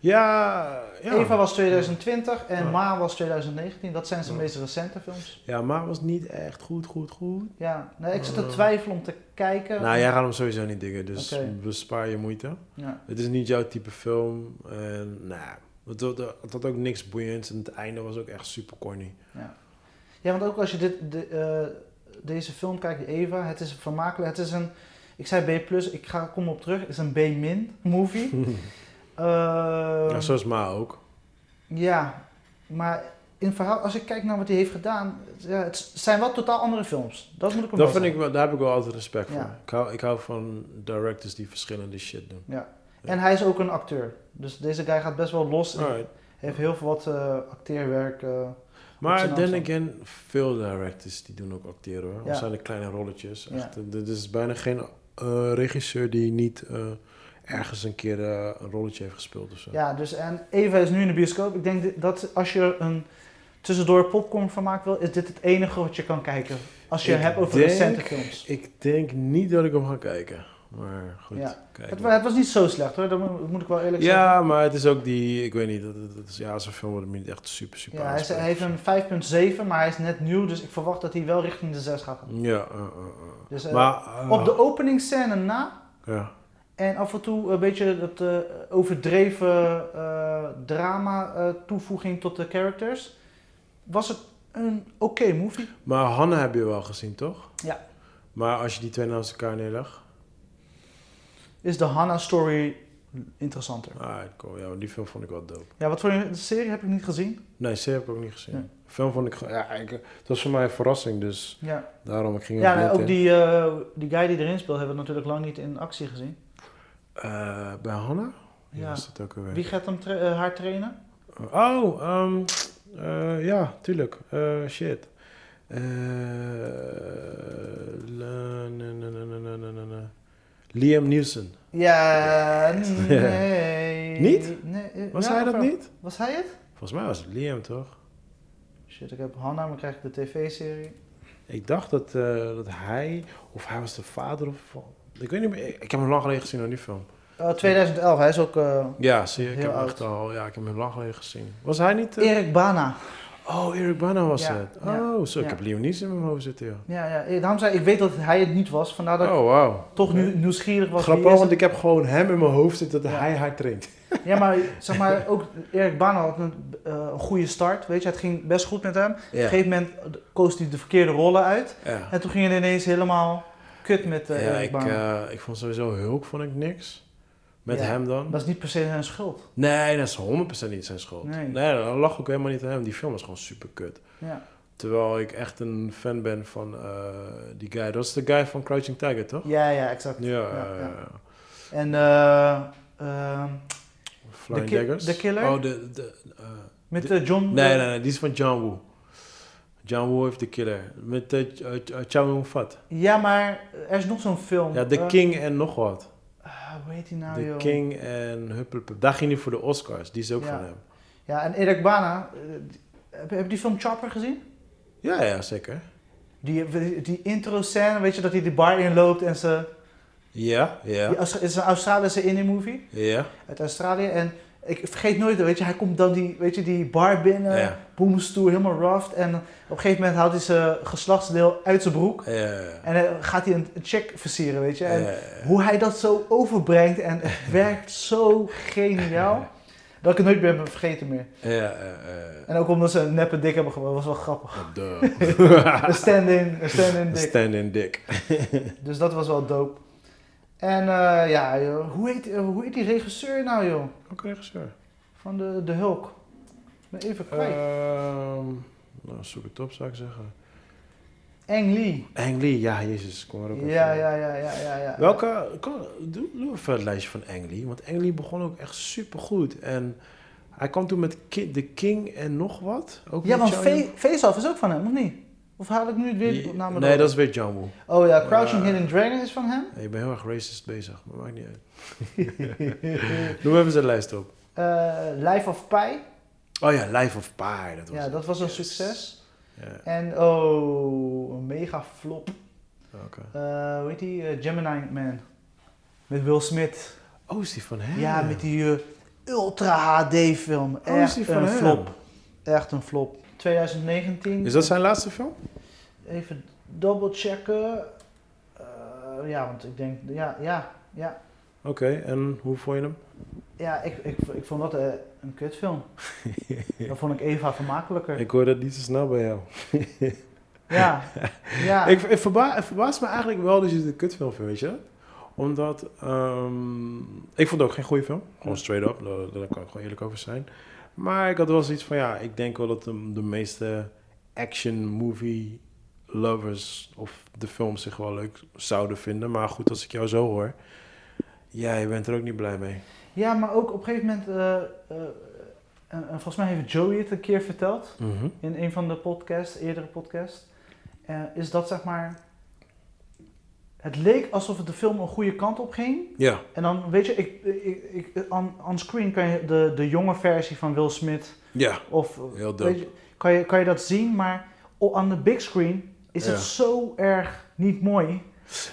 Ja, ja. Eva was 2020 en Ja. Ma was 2019. Dat zijn zijn Ja. meest recente films. Ja, maar was niet echt goed, goed, goed. Ja, nee, ik zit te Oh. twijfelen om te kijken. Nou, jij gaat hem sowieso niet dingen, dus bespaar je moeite. Ja. Het is niet jouw type film. En nou, het had, het had ook niks boeiends. En het einde was ook echt super corny. Ja, want ook als je dit, de, eh, deze film kijkt, Eva, het is vermakelijk. Het is een, ik zei B+, ik ga, kom op terug, het is een B- movie. Eh, ja, zoals Ma ook. ja, maar in verhaal, als ik kijk naar wat hij heeft gedaan, ja, het zijn wel totaal andere films. Dat moet ik hem Dat vind ik daar heb ik wel altijd respect voor. Ik, hou, ik hou van directors die verschillende shit doen. Ja. En hij is ook een acteur. Dus deze guy gaat best wel los. en Alright. heeft heel veel wat eh, acteerwerk. eh, Maar then again, veel directors die doen ook acteren hoor. Dat zijn de kleine rolletjes. Echt, er er is bijna geen eh, regisseur die niet eh, ergens een keer eh, een rolletje heeft gespeeld of zo. ja, dus en Eva is nu in de bioscoop. Ik denk dat als je een tussendoor popcorn vermaak wil, is dit het enige wat je kan kijken. Als je Ik hebt over denk- recente films. Ik denk niet dat ik hem ga kijken. Maar goed, Ja. kijk Het, maar. wa- het was niet zo slecht hoor, dat moet, moet ik wel eerlijk zeggen. Ja, maar het is ook die, ik weet niet, dat, is, ja, zo'n film wordt niet echt super, super Ja, hij, heeft een 5.7, maar hij is net nieuw, dus ik verwacht dat hij wel richting de 6 gaat gaan. Ja, uh. Dus, maar... op de openingsscène na Ja. En af en toe een beetje dat eh, overdreven eh, drama eh, toevoeging tot de characters, was het een oké movie. Maar Hanna heb je wel gezien, toch? Ja. Maar als je die twee naast elkaar neerlegt... Is de Hannah story interessanter. Ah, cool. Ja, die film vond ik wel dope. Ja, wat voor een serie heb ik niet gezien? Nee, C heb ik ook niet gezien. De film vond ik... Ja, ik, het was voor mij een verrassing, dus Ja, daarom ik ging er ja ook in. die, die guy die erin speelt hebben we natuurlijk lang niet in actie gezien. Eh, bij Hanna? Wie ja. Was dat ook alweer? Wie gaat hem eh, haar trainen? Oh, ehm, eh, ja, tuurlijk. shit. Liam Nielsen. Ja, nee. niet? Was hij dat niet? Was hij het? Volgens mij was het Liam, toch? Shit, ik heb Hanna, maar krijg ik de tv-serie. Ik dacht dat, dat hij, of hij was de vader of van ik weet niet meer, ik heb hem lang geleden gezien aan die film. Oh, 2011, hij is ook eh, Ja, zie je, ik Heel heb hem oud. echt al, ja, ik heb hem lang geleden gezien. Was hij niet... eh, Erik Bana. Oh, Eric Bana was Ja, het. Oh, zo, ik heb Neeson in mijn hoofd zitten, ja. Ja, ja, eh, daarom zei ik, ik weet dat hij het niet was, vandaar dat ik Oh, wauw. toch nu nieuwsgierig was. Grappig, want het? ik heb gewoon hem in mijn hoofd zitten dat hij haar traint. Ja, maar zeg maar, ook Erik Bana had een, een goede start, weet je. Het ging best goed met hem. Op een gegeven moment koos hij de verkeerde rollen uit. En toen ging het ineens helemaal kut met eh ja, ik, eh, ik vond sowieso Hulk vond ik niks. Met Ja, hem dan. Dat is niet per se zijn schuld. Nee, dat is 100% niet zijn schuld. Nee. Nee, dat lag ook helemaal niet aan hem. Die film is gewoon super kut. Ja. Terwijl ik echt een fan ben van eh, die guy. Dat is de guy van Crouching Tiger, toch? Ja, ja, exact. Ja, Ja, ja. En Flying The Ki- Daggers. The Killer? Oh, de... de met De- John... nee, nee, nee, die is van John Woo. John Woo heeft The Killer. Met uh, Chow Yun-fat. Ja, maar er is nog zo'n film. Ja, The King en nog wat. ah, hoe heet die nou, The joh? King en Hupplepup. Daar ging hij voor de Oscars. Die is ook van hem. Ja, en Erik Bana. heb, je die film Chopper gezien? Ja, ja, zeker. Die, die intro scène, weet je, dat hij die bar inloopt en ze... Ja, ja, Het is een Australische indie movie ja. uit Australië. En ik vergeet nooit, weet je, hij komt dan die, weet je, die bar binnen, Ja. boomstoer, helemaal roughed. En op een gegeven moment haalt hij zijn geslachtsdeel uit zijn broek. Ja, ja, En dan gaat hij een, check versieren, weet je. En hoe hij dat zo overbrengt en het werkt zo geniaal. Dat ik het nooit ben vergeten meer. Ja. En ook omdat ze een neppe dik hebben gemaakt, was wel grappig. Duh. Een stand-in, een stand-in dik. Stand-in dick. Dus dat was wel dope. En eh, ja, joh, hoe, heet, eh, hoe heet die regisseur nou, joh? Ook regisseur. Van de, de Hulk. Ik ben even kwijt. Ehm, nou, zoek het op, zou ik zeggen. Ang Lee. Ang Lee, ja, jezus, kom er ook even. Ja, ja, ja, ja, ja, ja. Welke, kom, doe, doe even het lijstje van Ang Lee, want Ang Lee begon ook echt super goed. En hij kwam toen met Ki- The King en nog wat. Ook Ja, want Face Off is ook van hem, of niet? Of haal ik nu het weer Yun- naar me Nee, door? dat is weer Woo. Oh ja, Crouching Ja. Hidden Dragon is van hem. Ja, je bent heel erg racist bezig, maar maakt niet uit. Doe even zijn lijst op. Eh, Life of Pi. Oh ja, Life of Pi. Dat was Ja, dat was een Yes. succes. Ja, En oh, een mega flop. oké. Eh, hoe heet die? Eh, Gemini Man. Met Will Smith. Oh, is die van hem? Ja, met die eh, Ultra HD film. Oh, is Echt die van een hem? flop. Echt een flop. 2019. Is dat zijn laatste film? Even double checken. Eh, ja, want ik denk, ja, ja, ja. Oké, en hoe vond je hem? Ja, ik, ik, ik vond dat eh, een kutfilm. Dan vond ik Eva vermakelijker. Ik hoor dat niet zo snel bij jou. Ja, ja. Ik, ik verba het verbaast me eigenlijk wel dat je het een kutfilm vindt, weet je? Omdat, ehm, ik vond het ook geen goede film. Gewoon straight up, daar, daar kan ik gewoon eerlijk over zijn. Maar ik had wel zoiets van, ja, ik denk wel dat de, de meeste action movie lovers of de film zich wel leuk zouden vinden. Maar goed, als ik jou zo hoor, ja, je bent er ook niet blij mee. ja, maar ook op een gegeven moment, eh, eh, en- en volgens mij heeft Joey het een keer verteld Mhm. in een van de podcasts, eerdere podcasts, eh, is dat zeg maar, het leek alsof het de film een goede kant op ging. Ja, En dan, weet je, ik, ik, ik, on, on screen kan je de, de jonge versie van Will Smith ja, of heel dope. weet je, kan, je, kan je dat zien, maar aan de big screen is het zo erg niet mooi.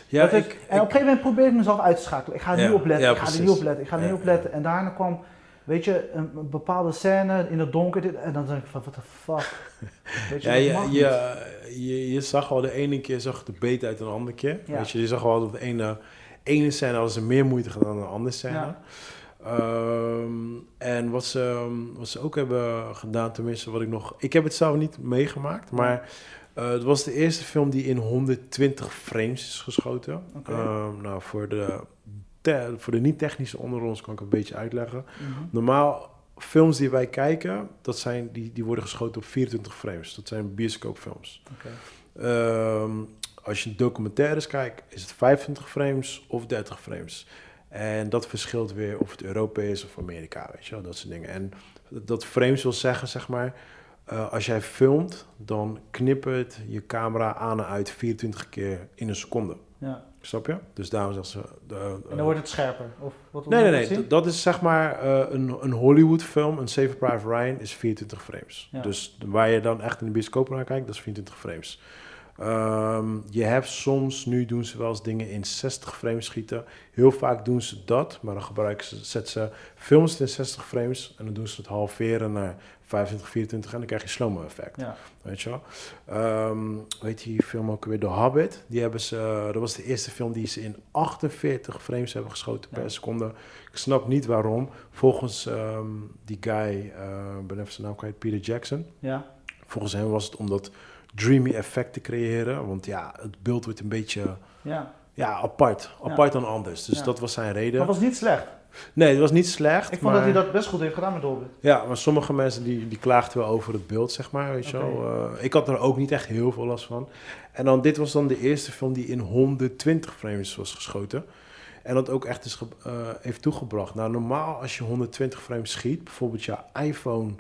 Ja, dat ik, ik, en op een gegeven moment probeer ik mezelf uit te schakelen. Ik ga er Ja, niet op letten, ja, ik ga er niet op letten, ik ga er niet op letten. En daarna kwam, weet je, een, een bepaalde scène in het donker. Dit, en dan denk ik van, what the fuck. Weet je, Ja, je, mag je, je, je zag al de ene keer zag de beet uit een andere keer. Ja. Weet je, je zag wel dat de ene, ene scène hadden ze meer moeite gedaan dan de andere scène. Ja. Ehm, en wat ze, wat ze ook hebben gedaan, tenminste wat ik nog... Ik heb het zelf niet meegemaakt, maar eh, het was de eerste film die in 120 frames is geschoten. Ehm, nou, voor de, te- voor de niet-technische onder ons kan ik een beetje uitleggen. Mhm. Normaal, films die wij kijken, dat zijn, die, die worden geschoten op 24 frames. Dat zijn bioscoopfilms. Ehm, als je documentaires kijkt, is het 25 frames of 30 frames. En dat verschilt weer of het Europa is of Amerika, weet je wel, dat soort dingen. En dat frames wil zeggen, zeg maar, eh, als jij filmt, dan knippert je camera aan en uit 24 keer in een seconde. Ja. Snap je? Dus daarom zeggen ze... de- En dan wordt het scherper. Of wat Nee, nee, nee. Dat is zeg maar eh, een, een Hollywood film. Een Saving Private Ryan is 24 frames. Ja. Dus waar je dan echt in de bioscoop naar kijkt, dat is 24 frames. Ehm, je hebt soms, nu doen ze wel eens dingen in 60 frames schieten. Heel vaak doen ze dat, maar dan gebruiken ze, zetten ze films in 60 frames en dan doen ze het halveren naar 25, 24 en dan krijg je slow-mo effect. Ja. Weet je wel? Ehm, weet je die film ook weer? The Hobbit. Die hebben ze, eh, dat was de eerste film die ze in 48 frames hebben geschoten per Ja. seconde. Ik snap niet waarom. Volgens ehm, die guy, ik ben even zijn naam kwijt, Peter Jackson. ja. Volgens hem was het om dat dreamy effect te creëren. Want ja, het beeld wordt een beetje ja. ja, apart. Apart dan anders. Dus dat was zijn Maar reden. het was niet slecht. Nee, het was niet slecht. Ik vond maar... dat hij dat best goed heeft gedaan met Hobbit. Ja, maar sommige mensen die, die klaagden wel over het beeld, zeg maar, weet je wel. Eh, ik had er ook niet echt heel veel last van. En dan, dit was dan de eerste film die in 120 frames was geschoten. En dat ook echt is ge- eh, heeft toegebracht. Nou, normaal als je 120 frames schiet, bijvoorbeeld je iPhone,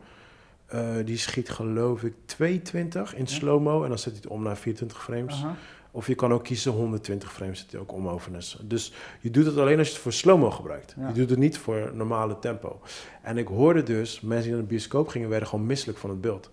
eh, die schiet geloof ik 220 in slow-mo. En dan zet hij het om naar 24 frames. Of je kan ook kiezen 120 frames, zet hij ook om overness. Dus je doet het alleen als je het voor slow-mo gebruikt. Ja. Je doet het niet voor normale tempo. En ik hoorde dus, mensen die naar de bioscoop gingen, werden gewoon misselijk van het beeld.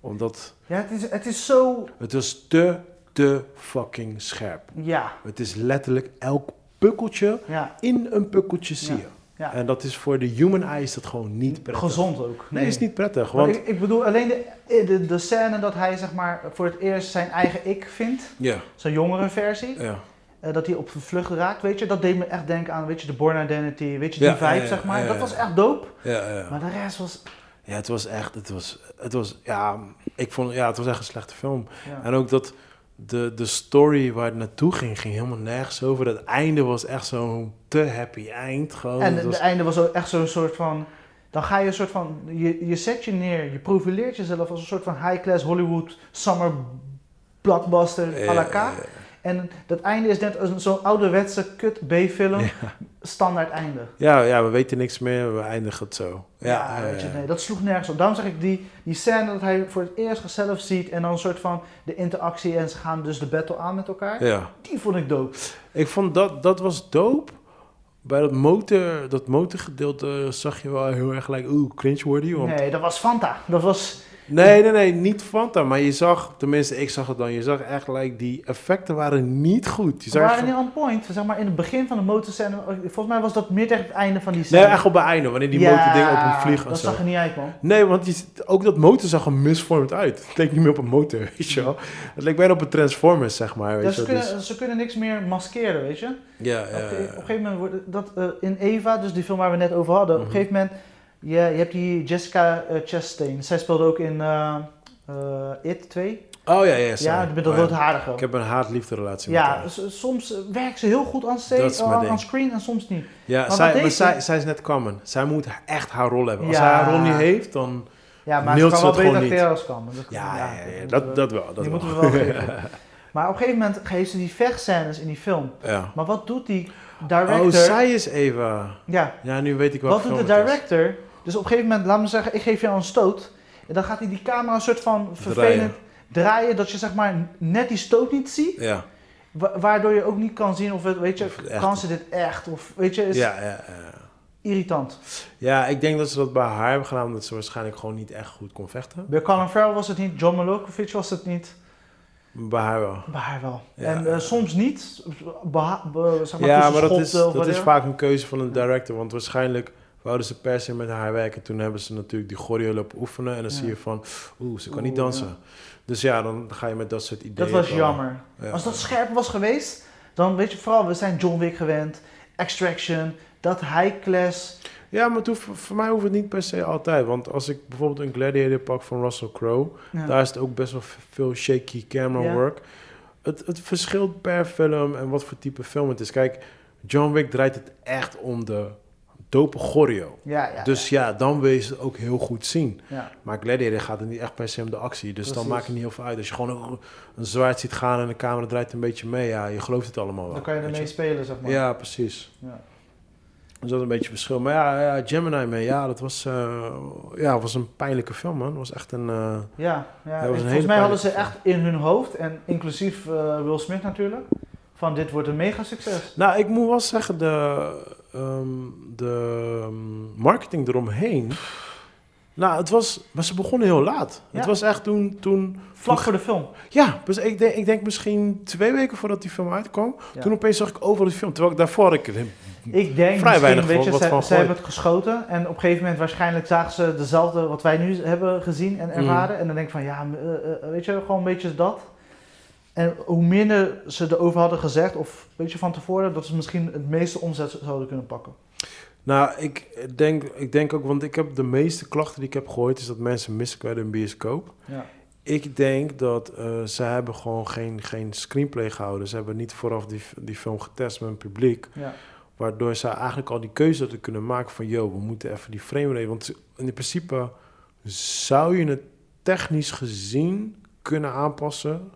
Omdat Ja, het is, het is zo... het was te, te fucking scherp. Ja, Het is letterlijk elk pukkeltje ja, in een pukkeltje zie Ja. je. Ja. En dat is voor de human eye is dat gewoon niet prettig. Gezond ook. Nee, is niet prettig. Want, ik, ik bedoel alleen de, de, de scène dat hij zeg maar voor het eerst zijn eigen ik vindt. ja, Zijn jongere versie. ja. eh, dat hij op de vlucht raakt, weet je. Dat deed me echt denken aan, weet je, de Born Identity. Weet je, die Ja, vibe, ja, ja, zeg maar. ja, Dat ja. was echt dope. Ja, ja. Maar de rest was... ja, het was echt, het was, het was, ja, ik vond, ja, het was echt een slechte film. Ja. En ook dat de, de story waar het naartoe ging, ging helemaal nergens over. Het einde was echt zo'n te happy eind. Gewoon. En Het was- einde was ook echt zo'n soort van... Dan ga je een soort van... Je, je zet je neer, je profileert jezelf als een soort van high-class Hollywood summer blockbuster à la Ja, carte. En dat einde is net zo'n ouderwetse kut B-film. Standaard einde. Ja, ja, we weten niks meer, we eindigen het zo. Ja, Ja, ja, weet je, nee, dat sloeg nergens op. Daarom zeg ik die, die scène dat hij voor het eerst zichzelf ziet en dan een soort van de interactie en ze gaan dus de battle aan met elkaar. Ja. Die vond ik dope. Ik vond dat, dat was dope. Bij dat motor, dat motorgedeelte zag je wel heel erg gelijk, oeh, cringe-worthy. Want... Nee, dat was Fanta. Dat was... Nee, nee, nee, niet Fanta. Maar je zag, tenminste, ik zag het dan. Je zag echt die effecten waren niet goed. Je zag waren niet on point. Zeg maar in het begin van de motorscène. Volgens mij was dat meer tegen het einde van die Nee, scène. echt op het einde, wanneer die Ja, motording op hem vliegt en dat zo. zag er niet uit, man. Nee, want je, ook dat motor zag er misvormd uit. Het leek niet meer op een motor, weet je wel. Het leek bijna op een Transformers, zeg maar. Weet Ja, ze, kunnen, Dus- ze kunnen niks meer maskeren, weet je. ja, Op, ja, een- op een gegeven moment wordt dat eh, in Eva, dus die film waar we net over hadden. Op Mhm. een gegeven moment, je, je hebt die Jessica eh, Chastain. Zij speelde ook in eh, eh, It 2. Oh ja, ja, sorry. Ja, met de Oh, ja. roodharige. Ik heb een haat-liefde relatie met Ja, haar. s- soms werkt ze heel goed aan, sta- Dat is mijn aan, screen en soms niet. Ja, Maar zij, wat maar zij, is net common. Zij moet echt haar rol hebben. Als Ja. zij haar rol niet heeft, dan... Ja, maar ze kan wel beter acteren als kan. Dat, Ja, ja, ja, dat, dat wel. Dat die wel. moeten we wel geven. Maar op een gegeven moment geeft ze die vechtscènes in die film. ja. Maar wat doet die director? Oh, zij is Eva. Ja, Ja, nu weet ik welke wat doet de director? Dus op een gegeven moment, laat me zeggen, ik geef jou een stoot. En dan gaat hij die camera een soort van vervelend draaien, dat je zeg maar net die stoot niet ziet. Ja, Wa- waardoor je ook niet kan zien of het, weet je, Of het kan ze dit echt? Of weet je, is ja, ja, ja. irritant. Ja, ik denk dat ze dat bij haar hebben gedaan, omdat ze waarschijnlijk gewoon niet echt goed kon vechten. Bij Colin Farrell was het niet, John Malkovich was het niet. Bij haar wel. Bij haar wel. Ja. en eh, soms niet. Beha- be- zeg maar, ja, maar dat is, of dat is vaak een keuze van een director, want waarschijnlijk wouden ze per se met haar werken. Toen hebben ze natuurlijk die choreo lopen oefenen en dan Ja. zie je van, oeh, ze kan Oeh, niet dansen. ja. Dus ja, dan ga je met dat soort ideeën. Dat was jammer. Ja. Als dat scherp was geweest, dan weet je vooral, we zijn John Wick gewend, Extraction, dat high class. Ja, maar toen, voor voor mij hoeft het niet per se altijd. Want als ik bijvoorbeeld een Gladiator pak van Russell Crowe, daar is het ook best wel veel shaky camera work. Het, het verschilt per film en wat voor type film het is. Kijk, John Wick draait het echt om de dope choreo. Ja, ja. dus ja, dan wil je het ook heel goed zien. ja. Maar Gladiator gaat het niet echt per se om de actie. Dus dan maakt het niet heel veel uit. Als je gewoon een, een zwaard ziet gaan en de camera draait een beetje mee, ja, je gelooft het allemaal wel. Dan kan je ermee spelen, zeg maar. Ja, precies. Ja. Dus dat is een beetje verschil. Maar ja, ja Gemini man, ja, dat was, eh, ja, was een pijnlijke film, man. Het was echt een... eh, Ja, ja. was en een volgens mij hadden ze echt in hun hoofd, en inclusief eh, Will Smith natuurlijk, van dit wordt een mega succes. Nou, ik moet wel zeggen, de, ehm, de ehm, marketing eromheen... Nou, het was... Maar ze begonnen heel laat. Ja. Het was echt toen... toen Vlak voor de film. ja, dus ik denk, ik denk misschien twee weken voordat die film uitkwam. Ja. Toen opeens zag ik overal die film. Terwijl ik daarvoor... Ik, Ik denk Vrij weinig weet je, wat van zij gooit. hebben het geschoten en op een gegeven moment waarschijnlijk zagen ze dezelfde wat wij nu hebben gezien en ervaren. En dan denk ik van ja, eh, eh, weet je, gewoon een beetje dat. En hoe minder ze erover hadden gezegd, of weet je van tevoren, dat ze misschien het meeste omzet zouden kunnen pakken. Nou, ik denk, ik denk ook, want ik heb de meeste klachten die ik heb gehoord, is dat mensen missen in een bioscoop. Ja. Ik denk dat eh, ze hebben gewoon geen, geen screenplay gehouden. Ze hebben niet vooraf die, die film getest met een publiek. Ja. Waardoor ze eigenlijk al die keuze hadden kunnen maken van... yo, we moeten even die frame rate... Want in principe zou je het technisch gezien kunnen aanpassen...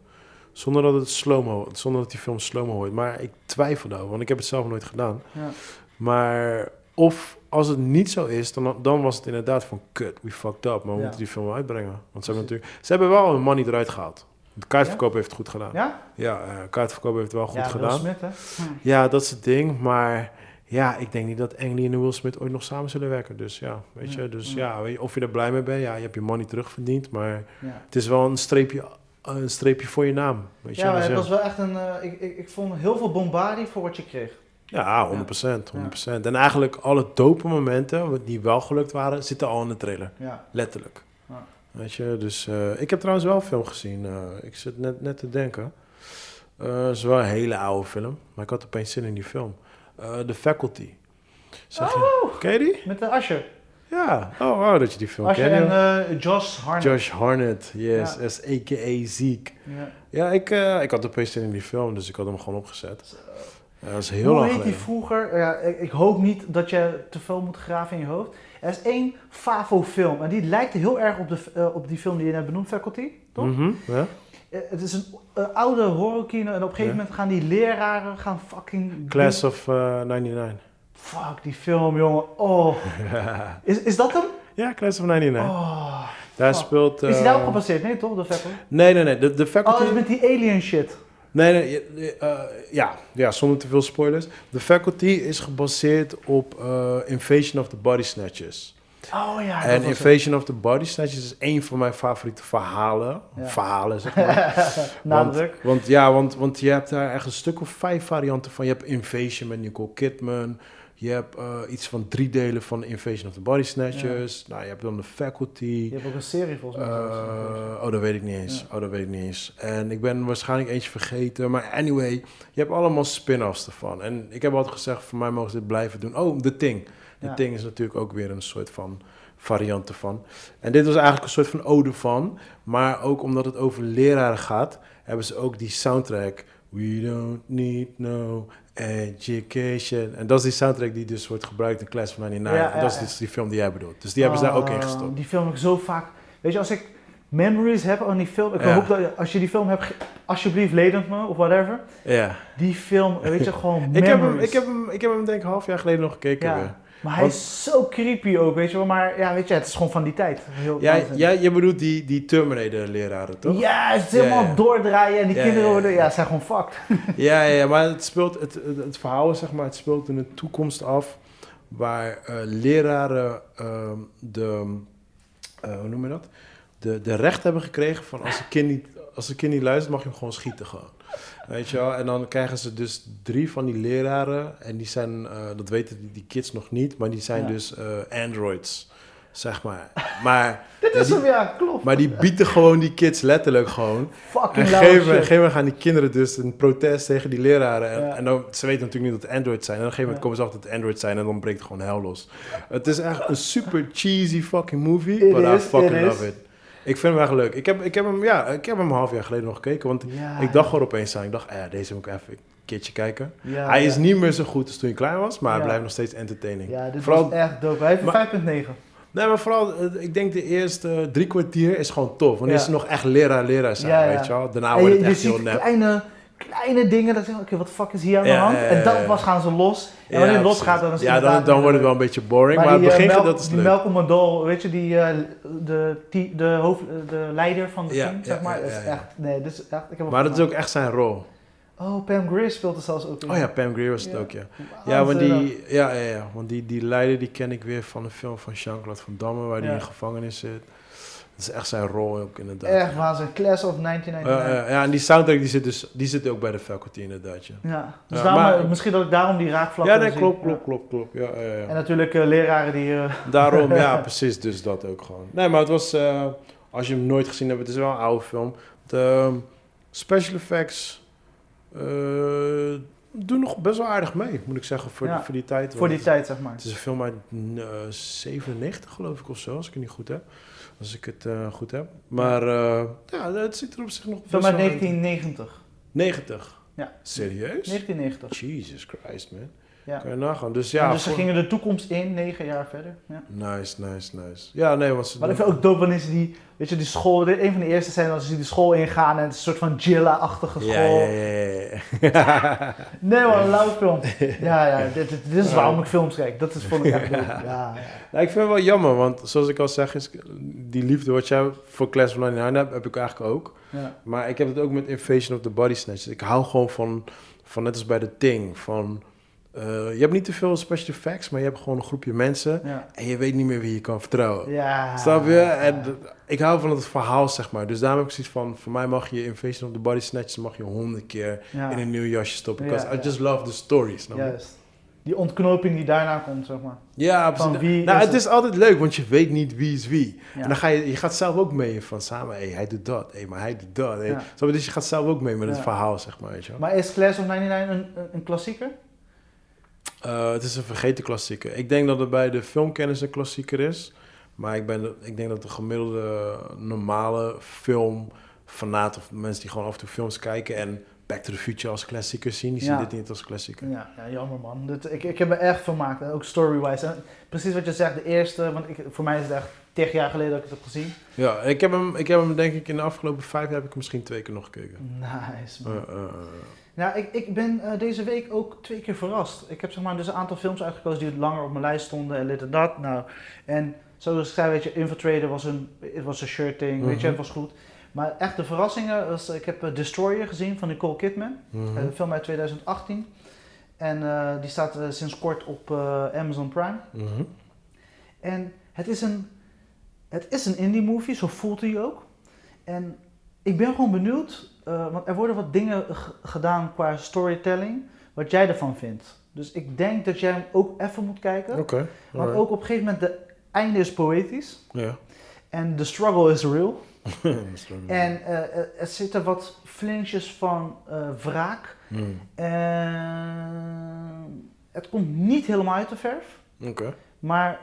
zonder dat het slow-mo... zonder dat die film slow-mo wordt. Maar ik twijfel daarover, want ik heb het zelf nooit gedaan. Ja. Maar of als het niet zo is, dan, dan was het inderdaad van... kut, we fucked up, maar we Ja. moeten die film uitbrengen. Want ze hebben natuurlijk... Ze hebben wel hun money eruit gehaald. De kaartverkoop heeft het goed gedaan. Ja? Ja, eh kaartverkoop heeft het wel goed ja, Will gedaan. Smith, hè? Ja, dat is het ding. Maar ja, ik denk niet dat Ang Lee en Will Smith ooit nog samen zullen werken. Dus ja, weet je. Dus ja. weet je, of je er blij mee bent. Ja, je hebt je money terugverdiend. Maar het is wel een streepje, een streepje voor je naam. Weet je. Ja, maar Dus het was wel echt een. eh, ik, ik, ik vond heel veel bombardie voor wat je kreeg. Ja, 100%. 100%. En eigenlijk alle dope momenten die wel gelukt waren, zitten al in de trailer. Ja. Letterlijk. Ja. Weet je, dus eh, ik heb trouwens wel een film gezien. eh, ik zit net, net te denken. Eh, Het is wel een hele oude film, maar ik had opeens zin in die film. Eh The Faculty. Zeg je, ken je die? Met de Asher. Ja. Oh, wow, dat je die film kent. en eh, Josh Harnett. Josh Harnett, yes, Ja. as a.k.a. Zeke. Ja. Ja, ik, eh, ik had opeens zin in die film, dus ik had hem gewoon opgezet. Ja, dat is heel Hoe lang heet die vroeger? Ja, ik, ik hoop niet dat je te veel moet graven in je hoofd. Er is één Favo-film en die lijkt heel erg op, de, eh, op die film die je net benoemd, Faculty. Toch? Mhm, ja? Het is een oude horrorkino en op een gegeven moment gaan die leraren gaan fucking... Class of eh, 99. Fuck, die film, jongen. Oh. Is, is dat hem? ja, Class of 99. Oh. Daar fuck. speelt... Is hij daarop eh, gebaseerd? Nee, toch? De Faculty? Nee, nee, nee. De, de faculty... Oh, dat is met die alien shit. Nee, nee. eh, ja, ja, zonder te veel spoilers. The Faculty is gebaseerd op eh, Invasion of the Body Snatchers. Oh ja, en het. Invasion of the Body Snatchers is een van mijn favoriete verhalen. Ja. Verhalen, zeg maar. Nadruk. Want, want ja, want, want je hebt daar echt een stuk of vijf varianten van. Je hebt Invasion met Nicole Kidman. Je hebt eh, iets van drie delen van Invasion of the Body Snatchers. Nou, je hebt dan The Faculty. Je hebt ook een serie volgens mij. Eh, oh, dat weet ik niet eens. Oh, dat weet ik niet eens. En ik ben waarschijnlijk eentje vergeten. Maar anyway, je hebt allemaal spin-offs ervan. En ik heb altijd gezegd, voor mij mogen ze dit blijven doen. Oh, The Thing. The Ja. Thing is natuurlijk ook weer een soort van variant ervan. En dit was eigenlijk een soort van ode van. Maar ook omdat het over leraren gaat, hebben ze ook die soundtrack. We don't need no education. En dat is die soundtrack die dus wordt gebruikt in Class of 99. Ja, en dat is dus die film die jij bedoelt. Dus die hebben ze daar ook in Oh, gestopt. Die film ik zo vaak. Weet je, als ik memories heb aan die film. Ik hoop dat als je die film hebt, alsjeblieft ledend me of whatever. Ja. Die film, weet je, gewoon Ik heb, hem, memories. ik, heb hem, ik heb hem denk ik een half jaar geleden nog gekeken Ja. weer. Maar hij Want- is zo creepy ook, weet je wel. Maar ja, weet je, het is gewoon van die tijd. Heel Ja, je bedoelt die, die Terminator-leraren, toch? Ja, het is helemaal ja. doordraaien en die Ja, kinderen worden, ja, zijn gewoon fucked. Ja, ja, ja, maar het, speelt, het, het, het verhaal is, zeg maar, het speelt in de toekomst af... waar eh, leraren ehm, de... eh, hoe noem je dat? De, de recht hebben gekregen van als een kind niet, als een kind niet luistert, mag je hem gewoon schieten gewoon. Weet je wel? En dan krijgen ze dus drie van die leraren. En die zijn, eh, dat weten die, die kids nog niet, maar die zijn Ja. dus eh, androids, zeg maar. Maar, Dit is die- hem, ja, klopt. maar die bieten gewoon die kids letterlijk gewoon. En Fucking op een lauwe gegeven moment- shit. gegeven moment gaan die kinderen dus een protest tegen die leraren. En, Ja. en dan, ze weten natuurlijk niet dat het Android zijn. En op een gegeven moment Ja. komen ze achter dat het Android zijn en dan breekt gewoon hel los. Het is echt een super cheesy fucking movie, It but I fucking love is. it. Ik vind hem echt leuk. Ik heb, ik heb hem, ja, ik heb hem een half jaar geleden nog gekeken, want Ja, ik dacht gewoon opeens aan, ik dacht, eh, deze moet ik even een keertje kijken. ja, hij ja. is niet meer zo goed als toen hij klein was, maar hij blijft nog steeds entertaining. Ja, dit Vooral- was echt dope. Hij heeft een Maar- 5.9. Nee, maar vooral, eh, ik denk de eerste drie kwartier is gewoon tof. Wanneer ze nog echt leraar, leraar zijn, weet je wel. Daarna wordt het echt heel nep. kleine, kleine dingen, dat denkt, oké, wat de fuck is hier aan de Ja, hand? ja, ja, En dan ja. pas gaan ze los. En Ja, wanneer het precies. losgaat, dan is het Ja, dan, dan wordt het wel een beetje boring, maar, die, het eh, begin Mel- dat is die leuk. Malcolm McDowell, weet je, die, eh, de, die, de, hoofd, de leider van het Ja, team, ja, zeg maar. ja, dat is ja, ja. echt, nee, echt, ik heb Maar dat is ook echt zijn rol. Oh, Pam Grier speelt er zelfs ook in. Oh ja, Pam Grier was het Ja. ook, ja. Ja, want die, ja, ja, ja, want die, die leider die ken ik weer van een film van Jean-Claude Van Damme, waar hij Ja. in gevangenis zit. Dat is echt zijn rol ook inderdaad. Echt waanzinnig. Class of 1999. Ja, en die soundtrack die zit, dus, die zit ook bij de faculty inderdaad, ja. Ja, dus Ja, daarom, maar- eh, misschien dat ik daarom die raakvlak Ja, nee, klopt, klopt, klopt, klopt. Ja, ja, ja. En natuurlijk eh, leraren die... eh, Daarom, ja, precies, dus dat ook gewoon. Nee, maar het was, als je hem nooit gezien hebt, het is wel een oude film. De ehm, special effects doen nog best wel aardig mee, moet ik zeggen, voor, die, voor die tijd. voor die tijd, zeg maar. Het is een film uit eh, 97, geloof ik, of zo, als ik het niet goed heb. Als ik het eh, goed heb. Maar eh, ja, het ziet er op zich nog uit wel 1990. 90? Ja. Serieus? 1990. Jesus Christ, man. Ja. Kan je nagaan. Dus Ja, dus ze gingen de toekomst in, negen jaar verder. Ja. Nice, nice, nice. Ja, nee, want ze Maar ik doen- vind ook dope wanneer ze die, weet je, die school, een van de eerste zijn als ze die school ingaan en het is een soort van Jilla-achtige school. Ja, ja, ja. Nee man, een lauwe film. Ja, ja, dit, dit, dit is waarom ik films kijk. Dat is vond ik echt. Ja, ja. Nou, ik vind het wel jammer, want zoals ik al zeg, is die liefde wat jij voor Class of 99 hebt, heb ik eigenlijk ook. ja. Maar ik heb het ook met Invasion of the Body Snatchers. Ik hou gewoon van, van net als bij The Thing, van eh, je hebt niet te veel special effects, maar je hebt gewoon een groepje mensen Ja. en je weet niet meer wie je kan vertrouwen. Ja. Snap je? En ik hou van het verhaal, zeg maar. Dus daarom heb ik zoiets van, voor mij mag je Invasion of the Body Snatchers mag je honderd keer Ja. in een nieuw jasje stoppen. Because I just love the story, snap je? Die ontknoping die daarna komt, zeg maar. Ja, Van precies. wie nou, is het is altijd leuk, want je weet niet wie is wie. En dan ga je, je gaat zelf ook mee van samen, hey, hij doet dat, hey, maar hij doet dat. Hey. Dus je gaat zelf ook mee met het verhaal, zeg maar, weet je. Maar is Class of 99 een, een, een klassieker? Eh, het is een vergeten klassieker. Ik denk dat het bij de filmkennis een klassieker is. Maar ik, ben, ik denk dat de gemiddelde normale filmfanaat of mensen die gewoon af en toe films kijken en Back to the Future als klassieker zien, die Ja. zien dit niet als klassieker. Ja, ja jammer man. Dit, ik, ik heb me echt vermaakt, ook story-wise. En precies wat je zegt, de eerste, want ik, voor mij is het echt 10 jaar geleden dat ik het heb gezien. Ja, ik heb, hem, ik heb hem denk ik in de afgelopen vijf jaar heb ik hem misschien twee keer nog gekeken. Nice man. Nou, ik, ik ben eh, deze week ook twee keer verrast. Ik heb zeg maar dus een aantal films uitgekozen die langer op mijn lijst stonden en dit en dat. Nou, en zoals ik zei, weet je, Infiltrator was een, het was een shirt ding, weet je, Mhm. het was goed. Maar echt de verrassingen, was, ik heb eh, Destroyer gezien van Nicole Kidman. Mhm. Eh, Een film uit 2018. En die staat sinds kort op Amazon Prime. Mhm. En het is een, het is een indie movie, zo voelt hij ook. En ik ben gewoon benieuwd, eh, want er worden wat dingen gedaan qua storytelling, wat jij ervan vindt. Dus ik denk dat jij hem ook even moet kijken. Oké. Want ook op een gegeven moment, de einde is poëtisch. Ja. En de struggle is real. En eh, eh, er zitten wat flinches van eh, wraak. Hmm. En het komt niet helemaal uit de verf. Oké. Maar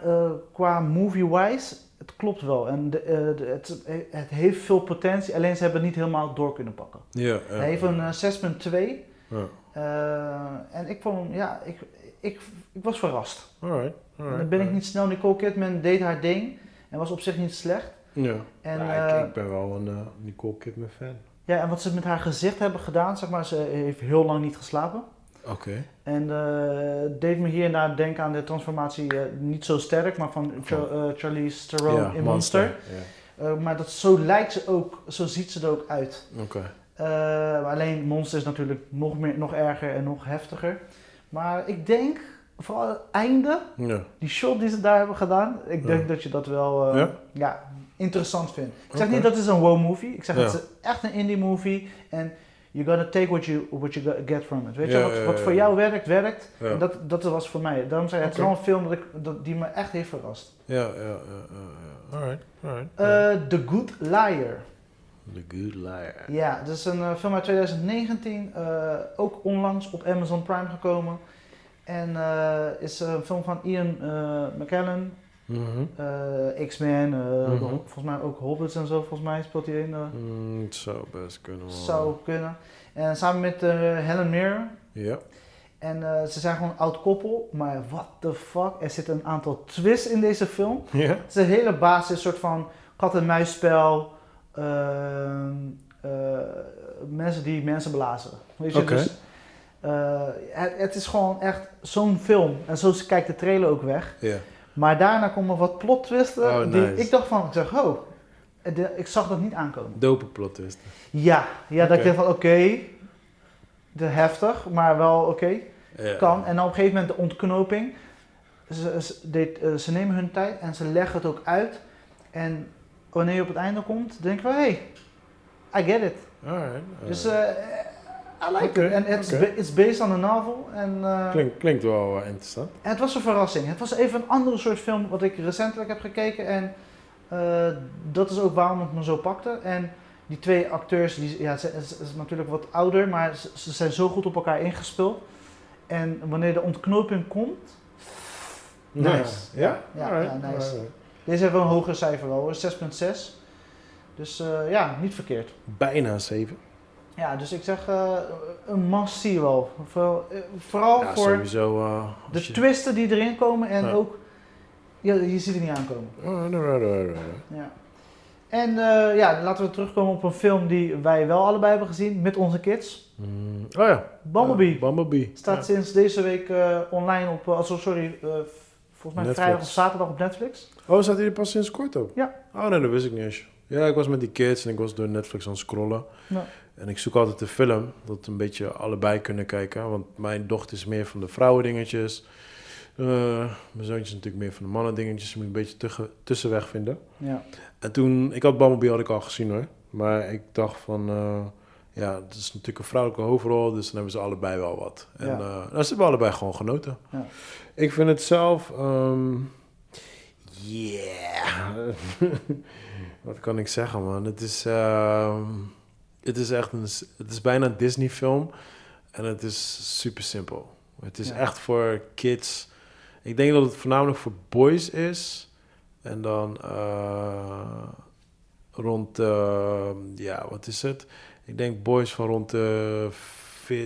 qua movie-wise, het klopt wel. En de, eh, de- het, het heeft veel potentie, alleen ze hebben het niet helemaal door kunnen pakken. Ja. ja. Hij heeft een eh, 6.2. Ja. eh, en ik vond ja, ik, ik, ik was verrast. Alright. Dan ben ik niet snel. Nicole Kidman deed haar ding. En was op zich niet slecht. Ja. En, Ja, eh, ik, ik ben wel een eh, Nicole Kidman fan. ja, en wat ze met haar gezicht hebben gedaan, zeg maar, ze heeft heel lang niet geslapen. Oké. En eh, deed me hier en daar denken aan de transformatie, eh, niet zo sterk, maar van Char- eh, Charlize Theron in Monster. Maar dat, zo lijkt ze ook, zo ziet ze er ook uit. Oké. Alleen Monster is natuurlijk nog, meer, nog erger en nog heftiger. Maar ik denk, vooral het einde, Ja. die shot die ze daar hebben gedaan, ik denk Ja. dat je dat wel Ja? ja? interessant vindt. Ik zeg niet dat het een wow movie, ik zeg Ja. het echt een indie movie en you gotta take what you, what you get from it. Weet Ja, je, wat, ja, wat voor jou werkt, werkt. En dat, dat was voor mij. Daarom zei ik, het wel een film dat ik, dat, die me echt heeft verrast. Ja, ja, ja, ja, ja. Alright, alright. Eh, The Good Liar. The Good Liar. Ja, dat is een eh, film uit 2019, eh, ook onlangs op Amazon Prime gekomen. En eh, is een film van Ian eh, Mhm. eh, X-Men, eh, Mhm. volgens mij ook Hobbits en zo, volgens mij speelt hij in. eh, Mm, het zou best kunnen. wel. zou kunnen. En samen met Helen Mirren. Ja. En ze zijn gewoon een oud koppel, maar what the fuck, er zitten een aantal twists in deze film. Ja? Het is een hele basis, een soort van kat-en-muisspel. ehm, eh, mensen die mensen blazen. Weet je, dus, het, het is gewoon echt zo'n film. En zo kijkt de trailer ook weg. Ja. Maar daarna komen wat plot twisten. Oh, die ik dacht van, ik zeg, oh, de- ik zag dat niet aankomen. Dope plot twist. Ja, ja dat Oké. ik dacht van, oké, de heftig, maar wel oké, kan. En dan op een gegeven moment de ontknoping. Ze, ze, dit, eh, ze nemen hun tijd en ze leggen het ook uit. En wanneer je op het einde komt, denk je van, hey, I get it. Alright. Dus alright. I like Oké, it. En het is it's based on a novel. En eh, Klink, klinkt wel eh, interessant. het was een verrassing. Het was even een andere soort film wat ik recentelijk heb gekeken. En eh, dat is ook waarom het me zo pakte. En die twee acteurs, die, ja, ze, ze- ze is natuurlijk wat ouder, maar ze, ze zijn zo goed op elkaar ingespeeld. En wanneer de ontknoping komt, Nice. Ja? Ja, nice. alright. deze hebben we een hoger cijfer wel hoor, 6.6. Dus eh, ja, niet verkeerd. Bijna 7. Ja, dus ik zeg eh, een must-see wel. Vooral, eh, vooral Ja, voor sowieso. eh, de je- twisten die erin komen en Ja. ook, ja, je ziet het niet aankomen. Alright. Ja. En ja, laten we terugkomen op een film die wij wel allebei hebben gezien met onze kids. Mm, oh ja. Bumblebee. Bumblebee. Staat sinds deze week online op, uh, sorry, volgens mij Netflix. vrijdag of zaterdag op Netflix. Oh, staat hij er pas sinds kort op? Ja. Oh nee, dat wist ik niet eens. Ja, ik was met die kids en ik was door Netflix aan het scrollen. Ja. En ik zoek altijd de film, dat we een beetje allebei kunnen kijken. Want mijn dochter is meer van de vrouwendingetjes. Uh, mijn zoontje is natuurlijk meer van de mannendingetjes. Je moet een beetje tussen, tussenweg vinden. Ja. En toen, ik had Bumblebee had ik al gezien hoor. Maar ik dacht van, uh, ja, het is natuurlijk een vrouwelijke hoofdrol. Dus dan hebben ze allebei wel wat. En Ja. uh, nou, ze hebben allebei gewoon genoten. Ja. Ik vind het zelf, ehm, yeah. wat kan ik zeggen man? Het is, ehm, het is echt een, het is bijna een Disney film. En het is super simpel. Het is Ja. echt voor kids. Ik denk dat het voornamelijk voor boys is. En dan eh, rond, ja, wat is het? Ik denk boys van rond de,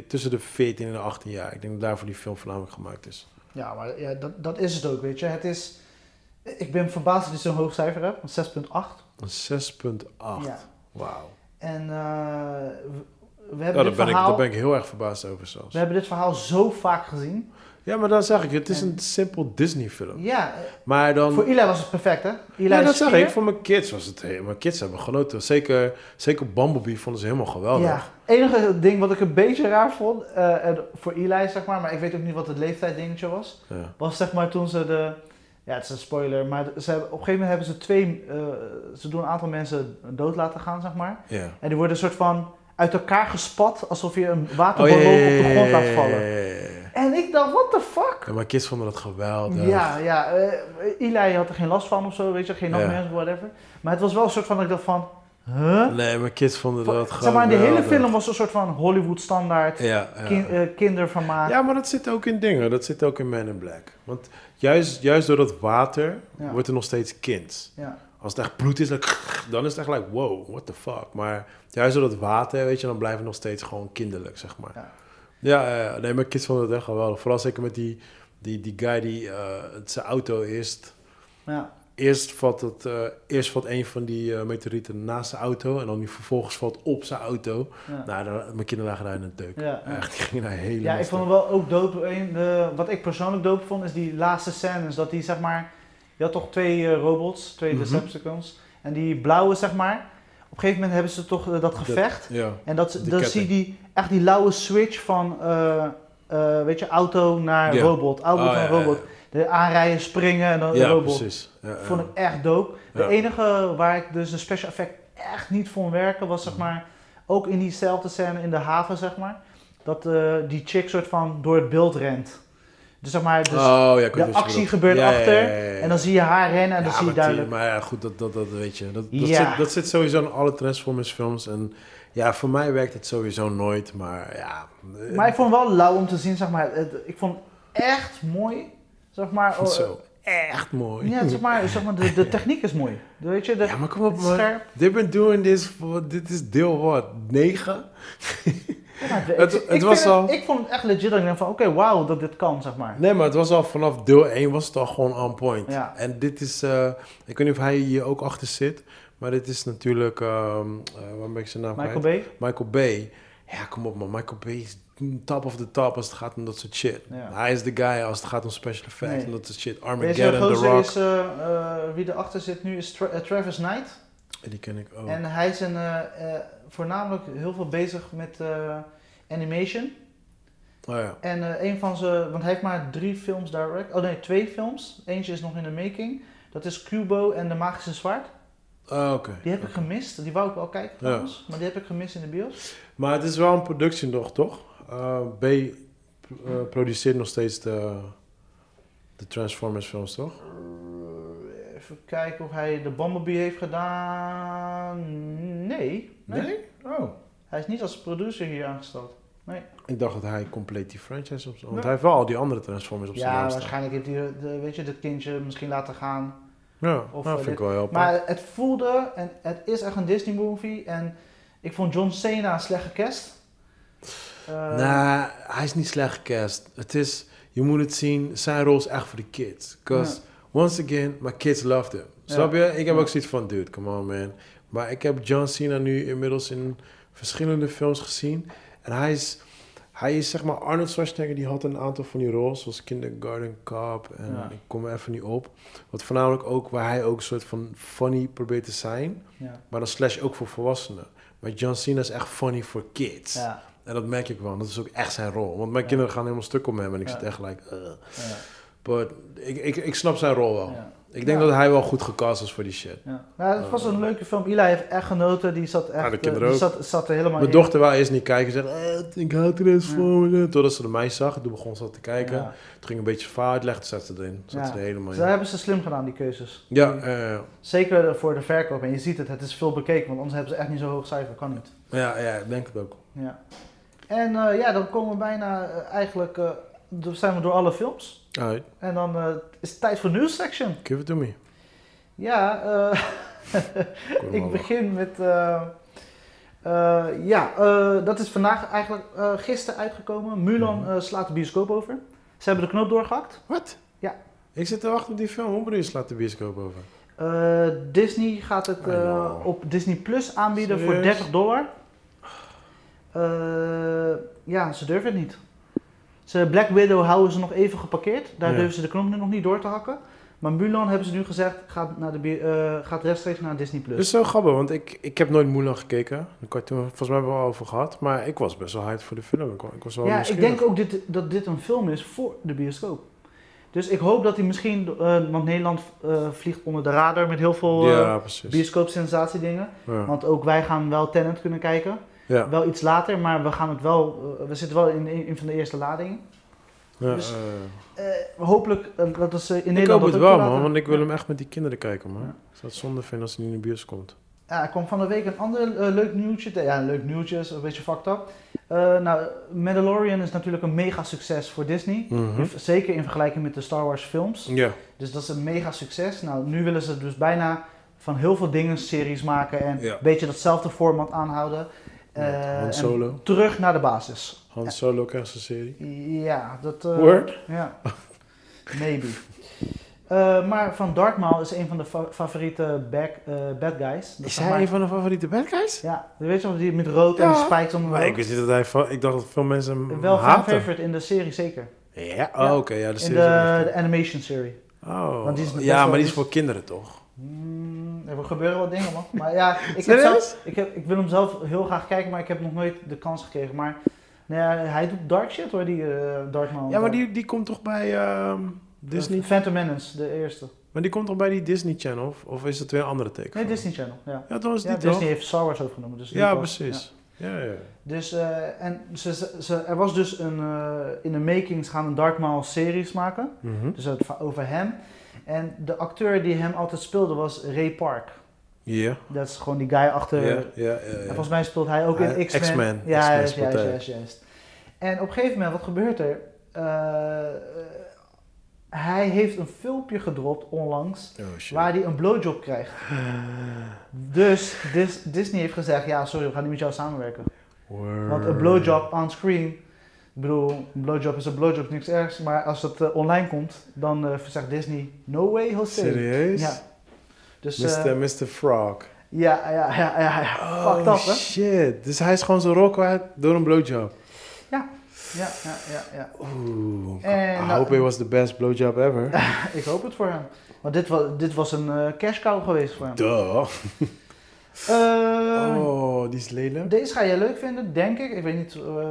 tussen de 14 en de 18 jaar. Ik denk dat daarvoor die film voornamelijk gemaakt is. Ja, maar ja, dat, dat is het ook, weet je. Het is... Ik ben verbaasd dat je zo'n hoog cijfer hebt, een 6.8. Een 6,8. Ja. Wauw. En eh, we, hebben daar dit ben, ik, verhaal... daar ben ik heel erg verbaasd over zelfs. We hebben dit verhaal zo vaak gezien. Ja, maar dan zeg ik, het is En- een simpel Disney film. Ja, eh, Maar dan... voor Eli was het perfect, hè? Eli Ja, dat zeg ik. Voor mijn kids was het... Mijn kids hebben genoten. Zeker, zeker Bumblebee vonden ze helemaal geweldig. Ja, enige ding wat ik een beetje raar vond, eh, voor Eli zeg maar, maar ik weet ook niet wat het leeftijddingetje was, Ja. was zeg maar toen ze de, ja het is een spoiler, maar ze hebben, op een gegeven moment hebben ze twee, eh, ze doen een aantal mensen dood laten gaan zeg maar. ja. En die worden een soort van uit elkaar gespat, alsof je een waterballon op de grond laat vallen. En ik dacht, what the fuck? Ja, mijn kids vonden dat geweldig. Ja, ja, eh, Eli had er geen last van of zo, weet je, geen nachtmerries of whatever. Maar het was wel een soort van, dat ik dacht van, huh? Nee, mijn kids vonden dat geweldig. zeg maar, in de hele film was een soort van Hollywood standaard. Ja, ja. kin- eh, kindervermaak. ja, maar dat zit ook in dingen. Dat zit ook in Men in Black. Want juist, juist door dat water Ja. wordt er nog steeds kind. Ja. Als het echt bloed is, dan, dan is het echt like, wow, what the fuck. Maar juist door dat water, weet je, dan blijven we nog steeds gewoon kinderlijk, zeg maar. Ja. Ja, ja. nee, mijn kids vonden het echt geweldig. Vooral zeker met die, die, die guy die eh, zijn auto eerst... Ja. Eerst valt, het, eh, eerst valt een van die eh, meteorieten naast zijn auto... en dan die vervolgens valt op zijn auto. Ja. Nou, dan, mijn kinderen lagen daar in een deuk. Ja. Echt, die gingen daar helemaal ja, ik vond het wel ook dope. Een, de, wat ik persoonlijk dope vond, is die laatste scènes. Dat die, zeg maar... Je had toch twee eh, robots, twee Mhm. Decepticons. En die blauwe, zeg maar... Op een gegeven moment hebben ze toch eh, dat gevecht. Ja. En dat, dan zie je die, echt die lauwe switch van... eh, eh, weet je, auto naar robot. Auto Oh, naar robot. De aanrijden, springen en dan Ja, robot. precies. Ja, ja. Vond ik echt dope. De enige waar ik dus de special effect echt niet vond werken was zeg maar ook in diezelfde scène in de haven zeg maar dat eh, die chick soort van door het beeld rent. Dus zeg maar dus oh, ja, de actie gebeurt Ja, achter ja, en dan zie je haar rennen en dan zie je duidelijk. die- Maar ja, goed, dat, dat, dat weet je. Dat, dat, zit, dat zit sowieso in alle Transformers films. En ja, voor mij werkt het sowieso nooit. Maar ja... eh, Maar ik vond het wel lauw om te zien zeg maar. Het- ik vond het echt mooi zeg maar. oh, Zo, echt mooi. Ja, zeg maar, zeg maar de, de techniek is mooi. Weet je, de, Ja, maar kom op man. scherp. They've been doing this voor... Dit is deel wat? 9? Ja, maar ik- Het- ik, het was al- ik vond het echt legit. Dat ik denk van, oké, wauw, dat dit kan, zeg maar. Nee, maar het was al vanaf deel 1 was het al gewoon on point. Ja. En dit is... eh, ik weet niet of hij hier ook achter zit. Maar dit is natuurlijk... eh, waar ben ik zijn naam Michael? Bay. Michael Bay. Ja, kom op man. Michael Bay is top of the top als het gaat om dat soort shit. Ja. Hij is de guy als het gaat om special effects Nee. en dat soort shit. Armageddon, The Rock. is, eh, eh, wie erachter zit nu, is Tra- eh, Travis Knight. Die ken ik ook. En hij is een, voornamelijk heel veel bezig met animation. oh ja. En een van zijn, want hij heeft maar drie films direct. Oh nee, twee films. Eentje is nog in de making. Dat is Kubo en de Magische Zwaard. Oké. Die heb ik gemist. Die wou ik wel kijken Ja. trouwens. Maar die heb ik gemist in de bios. Maar het is wel een productie nog, toch? Uh, B eh, produceert nog steeds de, de Transformers films, toch? Eh, Even kijken of hij de Bumblebee heeft gedaan. Nee. Nee? Oh. Hij is niet als producer hier aangesteld. Ik dacht dat hij compleet die franchise op Want Ja. hij heeft wel al die andere Transformers op zijn Ja, naam staan. waarschijnlijk heeft hij de, weet je, dat kindje misschien laten gaan. Ja, Of, nou, eh, vind dit- ik wel apart. Maar het voelde, en het is echt een Disney movie. En ik vond John Cena een slechte kerst. Eh, Nee, hij is niet slecht gecast. Het is, je moet het zien, zijn rol is echt voor de kids. Because, once again, my kids loved him. Snap je? Ik heb ook zoiets van, dude, come on man. Maar ik heb John Cena nu inmiddels in verschillende films gezien. En hij is, Hij is zeg maar Arnold Schwarzenegger, die had een aantal van die roles, zoals Kindergarten Cop en Ja. ik kom er even niet op. Wat voornamelijk ook, waar hij ook een soort van funny probeert te zijn, Ja. maar dan slash ook voor volwassenen. Maar John Cena is echt funny voor kids. Ja. En dat merk ik wel, dat is ook echt zijn rol. Want mijn kinderen gaan helemaal stuk om hem en ik zit echt gelijk, uh. Ja. But ik, ik, ik snap zijn rol wel. Ik denk Ja. dat hij wel goed gecast is voor die shit. Ja. Nou, het was een leuke film. Eli heeft echt genoten. Die zat echt. Ja, de eh, kinderen die ook. zat, zat er helemaal Mijn in. dochter wou eerst niet kijken. Ze zei, eh, ik hou Transformers. Totdat ze de mij zag. Toen begon ze te kijken. Toen ging een beetje. Toen zat ze erin. Zat Ja. ze er helemaal Ze in. hebben ze slim gedaan, die keuzes. Ja, eh, Zeker voor de verkoop. En je ziet het, het is veel bekeken. Want anders hebben ze echt niet zo hoog cijfer. Kan niet. ja, ja, ik denk het ook. Ja. En eh, ja, dan komen we bijna eh, eigenlijk. Dan zijn we door alle films. Alright, En dan eh, is het tijd voor nieuws section. give it to me. Ja, eh, ik begin met. eh, ja, dat is vandaag eigenlijk gisteren uitgekomen. Mulan Mhm. slaat de bioscoop over. Ze hebben de knoop doorgehakt. Wat? Ja. Ik zit te wachten op die film. Hoe bedoel je slaat de bioscoop over? Disney gaat het op Disney Plus aanbieden voor Serieus? 30 dollar. Ja, ze durven het niet. Ze, Black Widow houden ze nog even geparkeerd. Daar Ja. durven ze de knop nu nog niet door te hakken. Maar Mulan hebben ze nu gezegd, gaat, naar de, eh, gaat rechtstreeks naar Disney Plus. Dat is zo grappig, want ik, ik heb nooit Mulan gekeken. De cartoon, volgens mij hebben we het al over gehad. Maar ik was best wel hyped voor de film. Ik, wa- ik was wel ja, ik denk ook dit, dat dit een film is voor de bioscoop. Dus ik hoop dat hij misschien, eh, want Nederland eh, vliegt onder de radar met heel veel eh Ja, precies. bioscoop-sensatie dingen. Ja. Want ook wij gaan wel Tenet kunnen kijken. Ja. Wel iets later, maar we gaan het wel. eh, we zitten wel in een van de eerste ladingen. Ja, dus- Eh, hopelijk dat eh, in ik Nederland. hoop het wel, man. Want ik wil hem echt met die kinderen kijken, man. Ja. Ik zou het zonde vinden als hij niet in de bios komt. Ja, er kwam van de week een ander leuk nieuwtje. Ja, een leuk nieuwtje, is een beetje fucked up. Nou, Mandalorian is natuurlijk een mega succes voor Disney. Mhm. Zeker in vergelijking met de Star Wars films. Ja. Dus dat is een mega succes. Nou, nu willen ze dus bijna van heel veel dingen series maken en Ja. een beetje datzelfde format aanhouden. Han en Solo. terug naar de basis. Han Solo krijgt zijn serie. Ja, dat... eh, Word? Ja, maybe. Eh, maar Van Dartmaal is een van de fa- favoriete back, bad guys. Dat Is hij maar- een van de favoriete bad guys? Ja, weet je wel, die met rood en de spikes om Maar ik wist niet dat hij... van- Ik dacht dat veel mensen hem Wel fan haten. favorite in de serie, zeker. Ja? Oh, Ja. oké. ja, de In serie de, echt de animation serie. Oh. want die is best ja, maar die is voor kinderen, toch? Er gebeuren wat dingen, man. Maar ja, ik, heb zelf, ik, heb, ik wil hem zelf heel graag kijken, maar ik heb nog nooit de kans gekregen. Maar nee, hij doet dark shit hoor, die eh Dartmaal. Ja, maar die, die komt toch bij ehm, Disney? Phantom Menace, de eerste. Maar die komt toch bij die Disney Channel? Of, of is het weer een andere teken? Nee, Disney Channel, ja. Ja, dat was Ja, die Disney toch? heeft Star Wars overgenomen. Dus Ja, was- precies. Ja, ja. Dus, eh, en ze, ze, er was dus een, eh, in de making, ze gaan een Dark Maul series maken. Mhm. Dus het, over hem. En de acteur die hem altijd speelde was Ray Park. Ja. Dat is gewoon die guy achter... Ja, ja, ja, En ja. volgens mij speelt hij ook in X-Men. X-Men. Ja, X-Men juist, juist, juist. En op een gegeven moment, wat gebeurt er? Eh, eh, hij heeft een filmpje gedropt onlangs Oh waar hij een blowjob krijgt. Dus Dis- Disney heeft gezegd, ja sorry, we gaan niet met jou samenwerken. Word. Want een blowjob on screen, ik bedoel, een blowjob is een blowjob, niks ergs. Maar als het eh, online komt, dan eh, zegt Disney, no way Jose. Serieus? Ja. Dus eh, Mr. Mr. Frog. ja, ja, ja, ja, ja. fucked Oh up hè? shit. Dus hij is gewoon zijn rol kwijt door een blowjob. Ja, ja, ja, ja. Oeh. En, I nou- hope it was the best blowjob ever. Ik hoop het voor hem. Want dit was, dit was een cash cow geweest voor hem. Duh. Eh, Oh, die is lelijk. Deze ga je leuk vinden, denk ik. Ik weet niet, eh,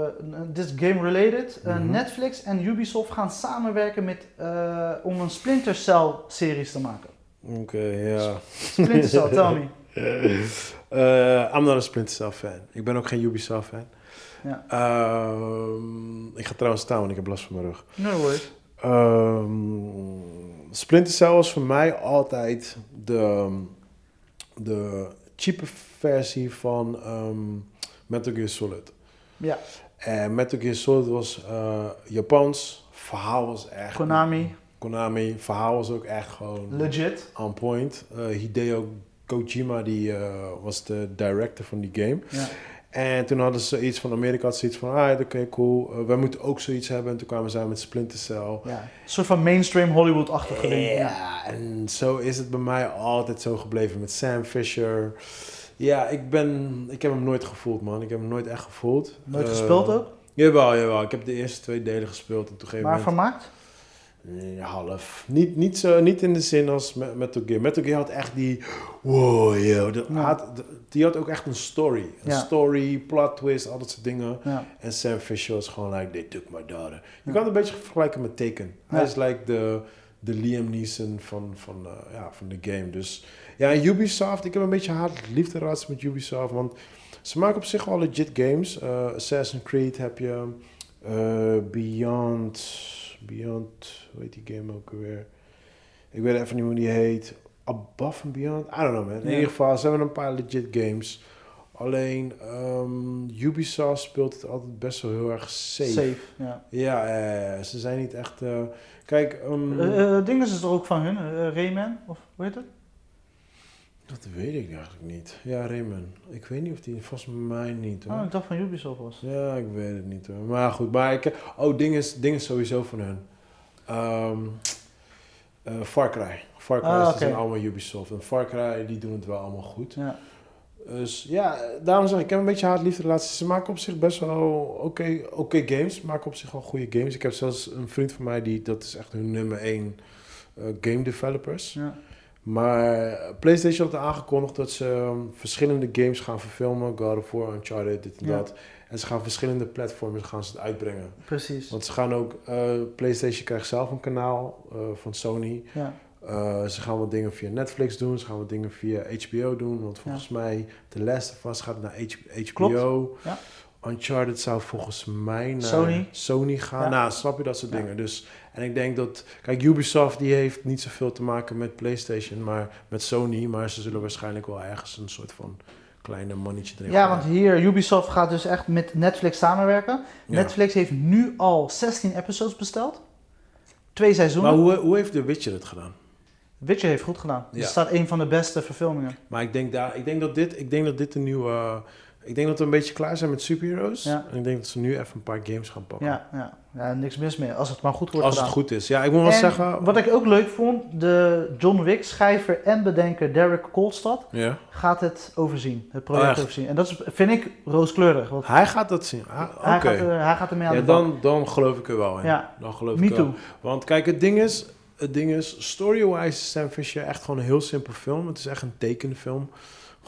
dit is game related. Eh, Mhm. Netflix en Ubisoft gaan samenwerken met, eh, om een Splinter Cell series te maken. Oké, ja. Splinter Cell, tell me. Eh, I'm not a Splinter Cell fan. Ik ben ook geen Ubisoft fan. Ja. Ehm, ik ga trouwens staan, want ik heb last van mijn rug. No worries. Ehm, Splinter Cell was voor mij altijd de, de cheape versie van ehm, Metal Gear Solid. Ja, En Metal Gear Solid was eh, Japans. Verhaal was echt... Konami, Konami. Verhaal was ook echt gewoon legit. on point. Eh, Hideo Kojima die, eh, was de director van die game. Ja. En toen hadden ze iets van Amerika had zoiets van, ah, oké, cool. Eh, wij moeten ook zoiets hebben. En toen kwamen zij met Splinter Cell. Ja. Een soort van mainstream Hollywood-achtige ding. Ja. En zo is het bij mij altijd zo gebleven met Sam Fisher. Ja, ik ben, ik heb hem nooit gevoeld, man. Ik heb hem nooit echt gevoeld. Nooit Eh, gespeeld ook? Jawel, jawel. Ik heb de eerste twee delen gespeeld en toen Maar moment... vermaakt? Half. Niet, niet, zo, niet in de zin als Me- Metal Gear. Metal Gear had echt die... Wow, yo. de- Ja. had, de- die had ook echt een story. Een Ja. story, plot twist, al dat soort dingen. Ja. En Sam Fisher was gewoon like, they took my daughter. Je kan het een beetje vergelijken met Taken. Hij is like de, de Liam Neeson van, van, eh, ja, van de game. Dus ja, Ubisoft, ik heb een beetje haat-liefde met Ubisoft. Want ze maken op zich wel legit games. Eh, Assassin's Creed heb je. eh, Beyond, Beyond, hoe heet die game ook alweer? Ik weet even niet hoe die heet. Above and Beyond? I don't know man. In Ja. ieder geval, ze hebben een paar legit games. Alleen ehm, Ubisoft speelt het altijd best wel heel erg safe. Safe, ja. Ja, eh, ze zijn niet echt. eh, kijk, ehm, Eh eh, Ding is er ook van hun, Rayman, of hoe heet het? Dat weet ik eigenlijk niet. Ja, Rayman. Ik weet niet of die volgens mij niet hoor. Oh, ik dacht van Ubisoft was. Ja, ik weet het niet hoor. Maar goed, maar ik. Oh, ding is, ding is sowieso van hun. Ehm eh, Far Cry. Far Cry Ah, is- oké. zijn allemaal Ubisoft. En Far Cry, die doen het wel allemaal goed. Ja. Dus ja, daarom zeg ik, ik heb een beetje haat-liefde relatie. Ze maken op zich best wel oké oké games. Ze maken op zich wel goede games. Ik heb zelfs een vriend van mij, die, dat is echt hun nummer één eh, game developers. ja. Maar PlayStation had aangekondigd dat ze um, verschillende games gaan verfilmen. God of War, Uncharted, dit en Ja. dat. En ze gaan verschillende platforms gaan ze het uitbrengen. Precies. Want ze gaan ook, eh, PlayStation krijgt zelf een kanaal eh, van Sony. Ja. Eh, ze gaan wat dingen via Netflix doen. Ze gaan wat dingen via HBO doen. Want volgens mij, The Last of Us gaat naar H- HBO. Klopt, ja. Uncharted zou volgens mij naar Sony. Sony gaan. Nou, snap je dat soort dingen. Dus, en ik denk dat... Kijk, Ubisoft die heeft niet zoveel te maken met PlayStation, maar met Sony. Maar ze zullen waarschijnlijk wel ergens een soort van kleine mannetje erin Ja, want hier, Ubisoft gaat dus echt met Netflix samenwerken. Ja. Netflix heeft nu al 16 episodes besteld. Twee seizoenen. Maar hoe, hoe heeft The Witcher het gedaan? Witcher heeft goed gedaan. Ja. Het staat een van de beste verfilmingen. Maar ik denk, daar, ik denk, dat, dit, ik denk dat dit een nieuwe... ik denk dat we een beetje klaar zijn met superheroes. Ja. En ik denk dat ze nu even een paar games gaan pakken. Ja, ja. ja, niks mis mee. Als het maar goed wordt Als het goed is. Ja, ik moet wel En zeggen... Wat ik ook leuk vond, de John Wick schrijver en bedenker Derek Kolstad Ja. gaat het overzien. Het project Oh, overzien. En dat is, vind ik rooskleurig. Want Hij gaat dat zien. Ah, Oké. hij, gaat, er- hij gaat ermee aan Ja, de dan, dan geloof ik er wel in. Ja, Dan geloof me ik too. Want kijk, het ding is, het ding is, story-wise is Sam Fisher echt gewoon een heel simpel film. Het is echt een tekenfilm.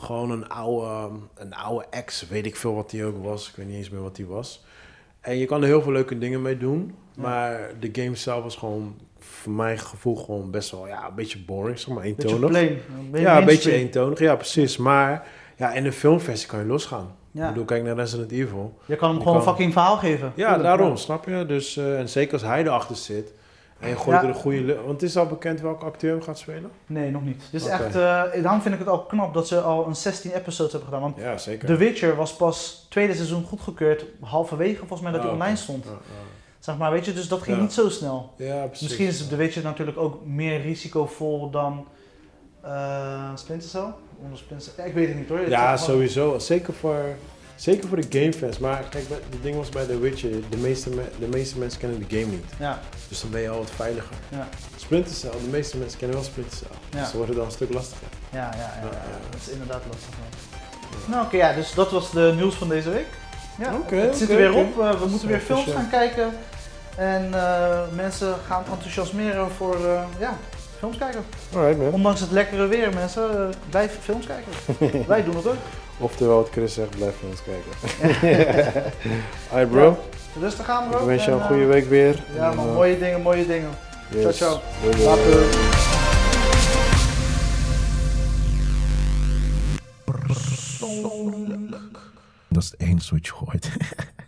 Gewoon een oude, een oude ex, weet ik veel wat die ook was. Ik weet niet eens meer wat die was. En je kan er heel veel leuke dingen mee doen. Ja. Maar de game zelf was gewoon, voor mijn gevoel, gewoon best wel, ja, een beetje boring. Zeg maar, eentonig. Een ja, een beetje eentonig. Ja, precies. Maar ja, in de filmversie kan je losgaan. Ik bedoel, kijk naar Resident Evil. Je kan hem Je gewoon een fucking verhaal geven. Ja, daarom, snap je? Dus, eh, en zeker als hij erachter zit. En je gooit Ja. er een goede... Want is al bekend welke acteur hem gaat spelen? Nee, nog niet. Oké. echt, eh, daarom vind ik het al knap dat ze al een 16 episodes hebben gedaan. Want Ja, zeker. The Witcher was pas tweede seizoen goedgekeurd, halverwege volgens mij dat hij Ah, online stond. Ja, Zeg maar, weet je, dus dat ging Ja. niet zo snel. ja. Precies. Misschien is The Witcher natuurlijk ook meer risicovol dan eh Splinter Cell. Onder Splinter. Ja, ik weet het niet hoor. Ja, sowieso. Zeker voor, zeker voor de gamefans. Maar kijk, het ding was bij The Witcher, de meeste, me- de meeste mensen kennen de game niet. Ja, Dus dan ben je al wat veiliger. ja, Splinter Cell, de meeste mensen kennen wel Splinter Cell. Ja. Dus wordt het dan een stuk lastiger. ja, ja, ja, dat is inderdaad lastig. Nou oké, ja, dus dat was de nieuws van deze week. Ja, Oké, het zit er weer op. Eh, we moeten weer films gaan kijken. En eh, mensen gaan enthousiasmeren voor eh, ja, films kijken. Alright man. Ondanks het lekkere weer, mensen, blijf films kijken. Wij doen het ook. Oftewel wat Chris zegt, blijf naar ons kijken. Alright bro. Rustig aan, bro. Ik wens jou En, een goede eh, week weer. Ja, En, man, eh, mooie dingen, mooie dingen. yes. Ciao, ciao. Doei, doei. Later. Dat is het enige wat je.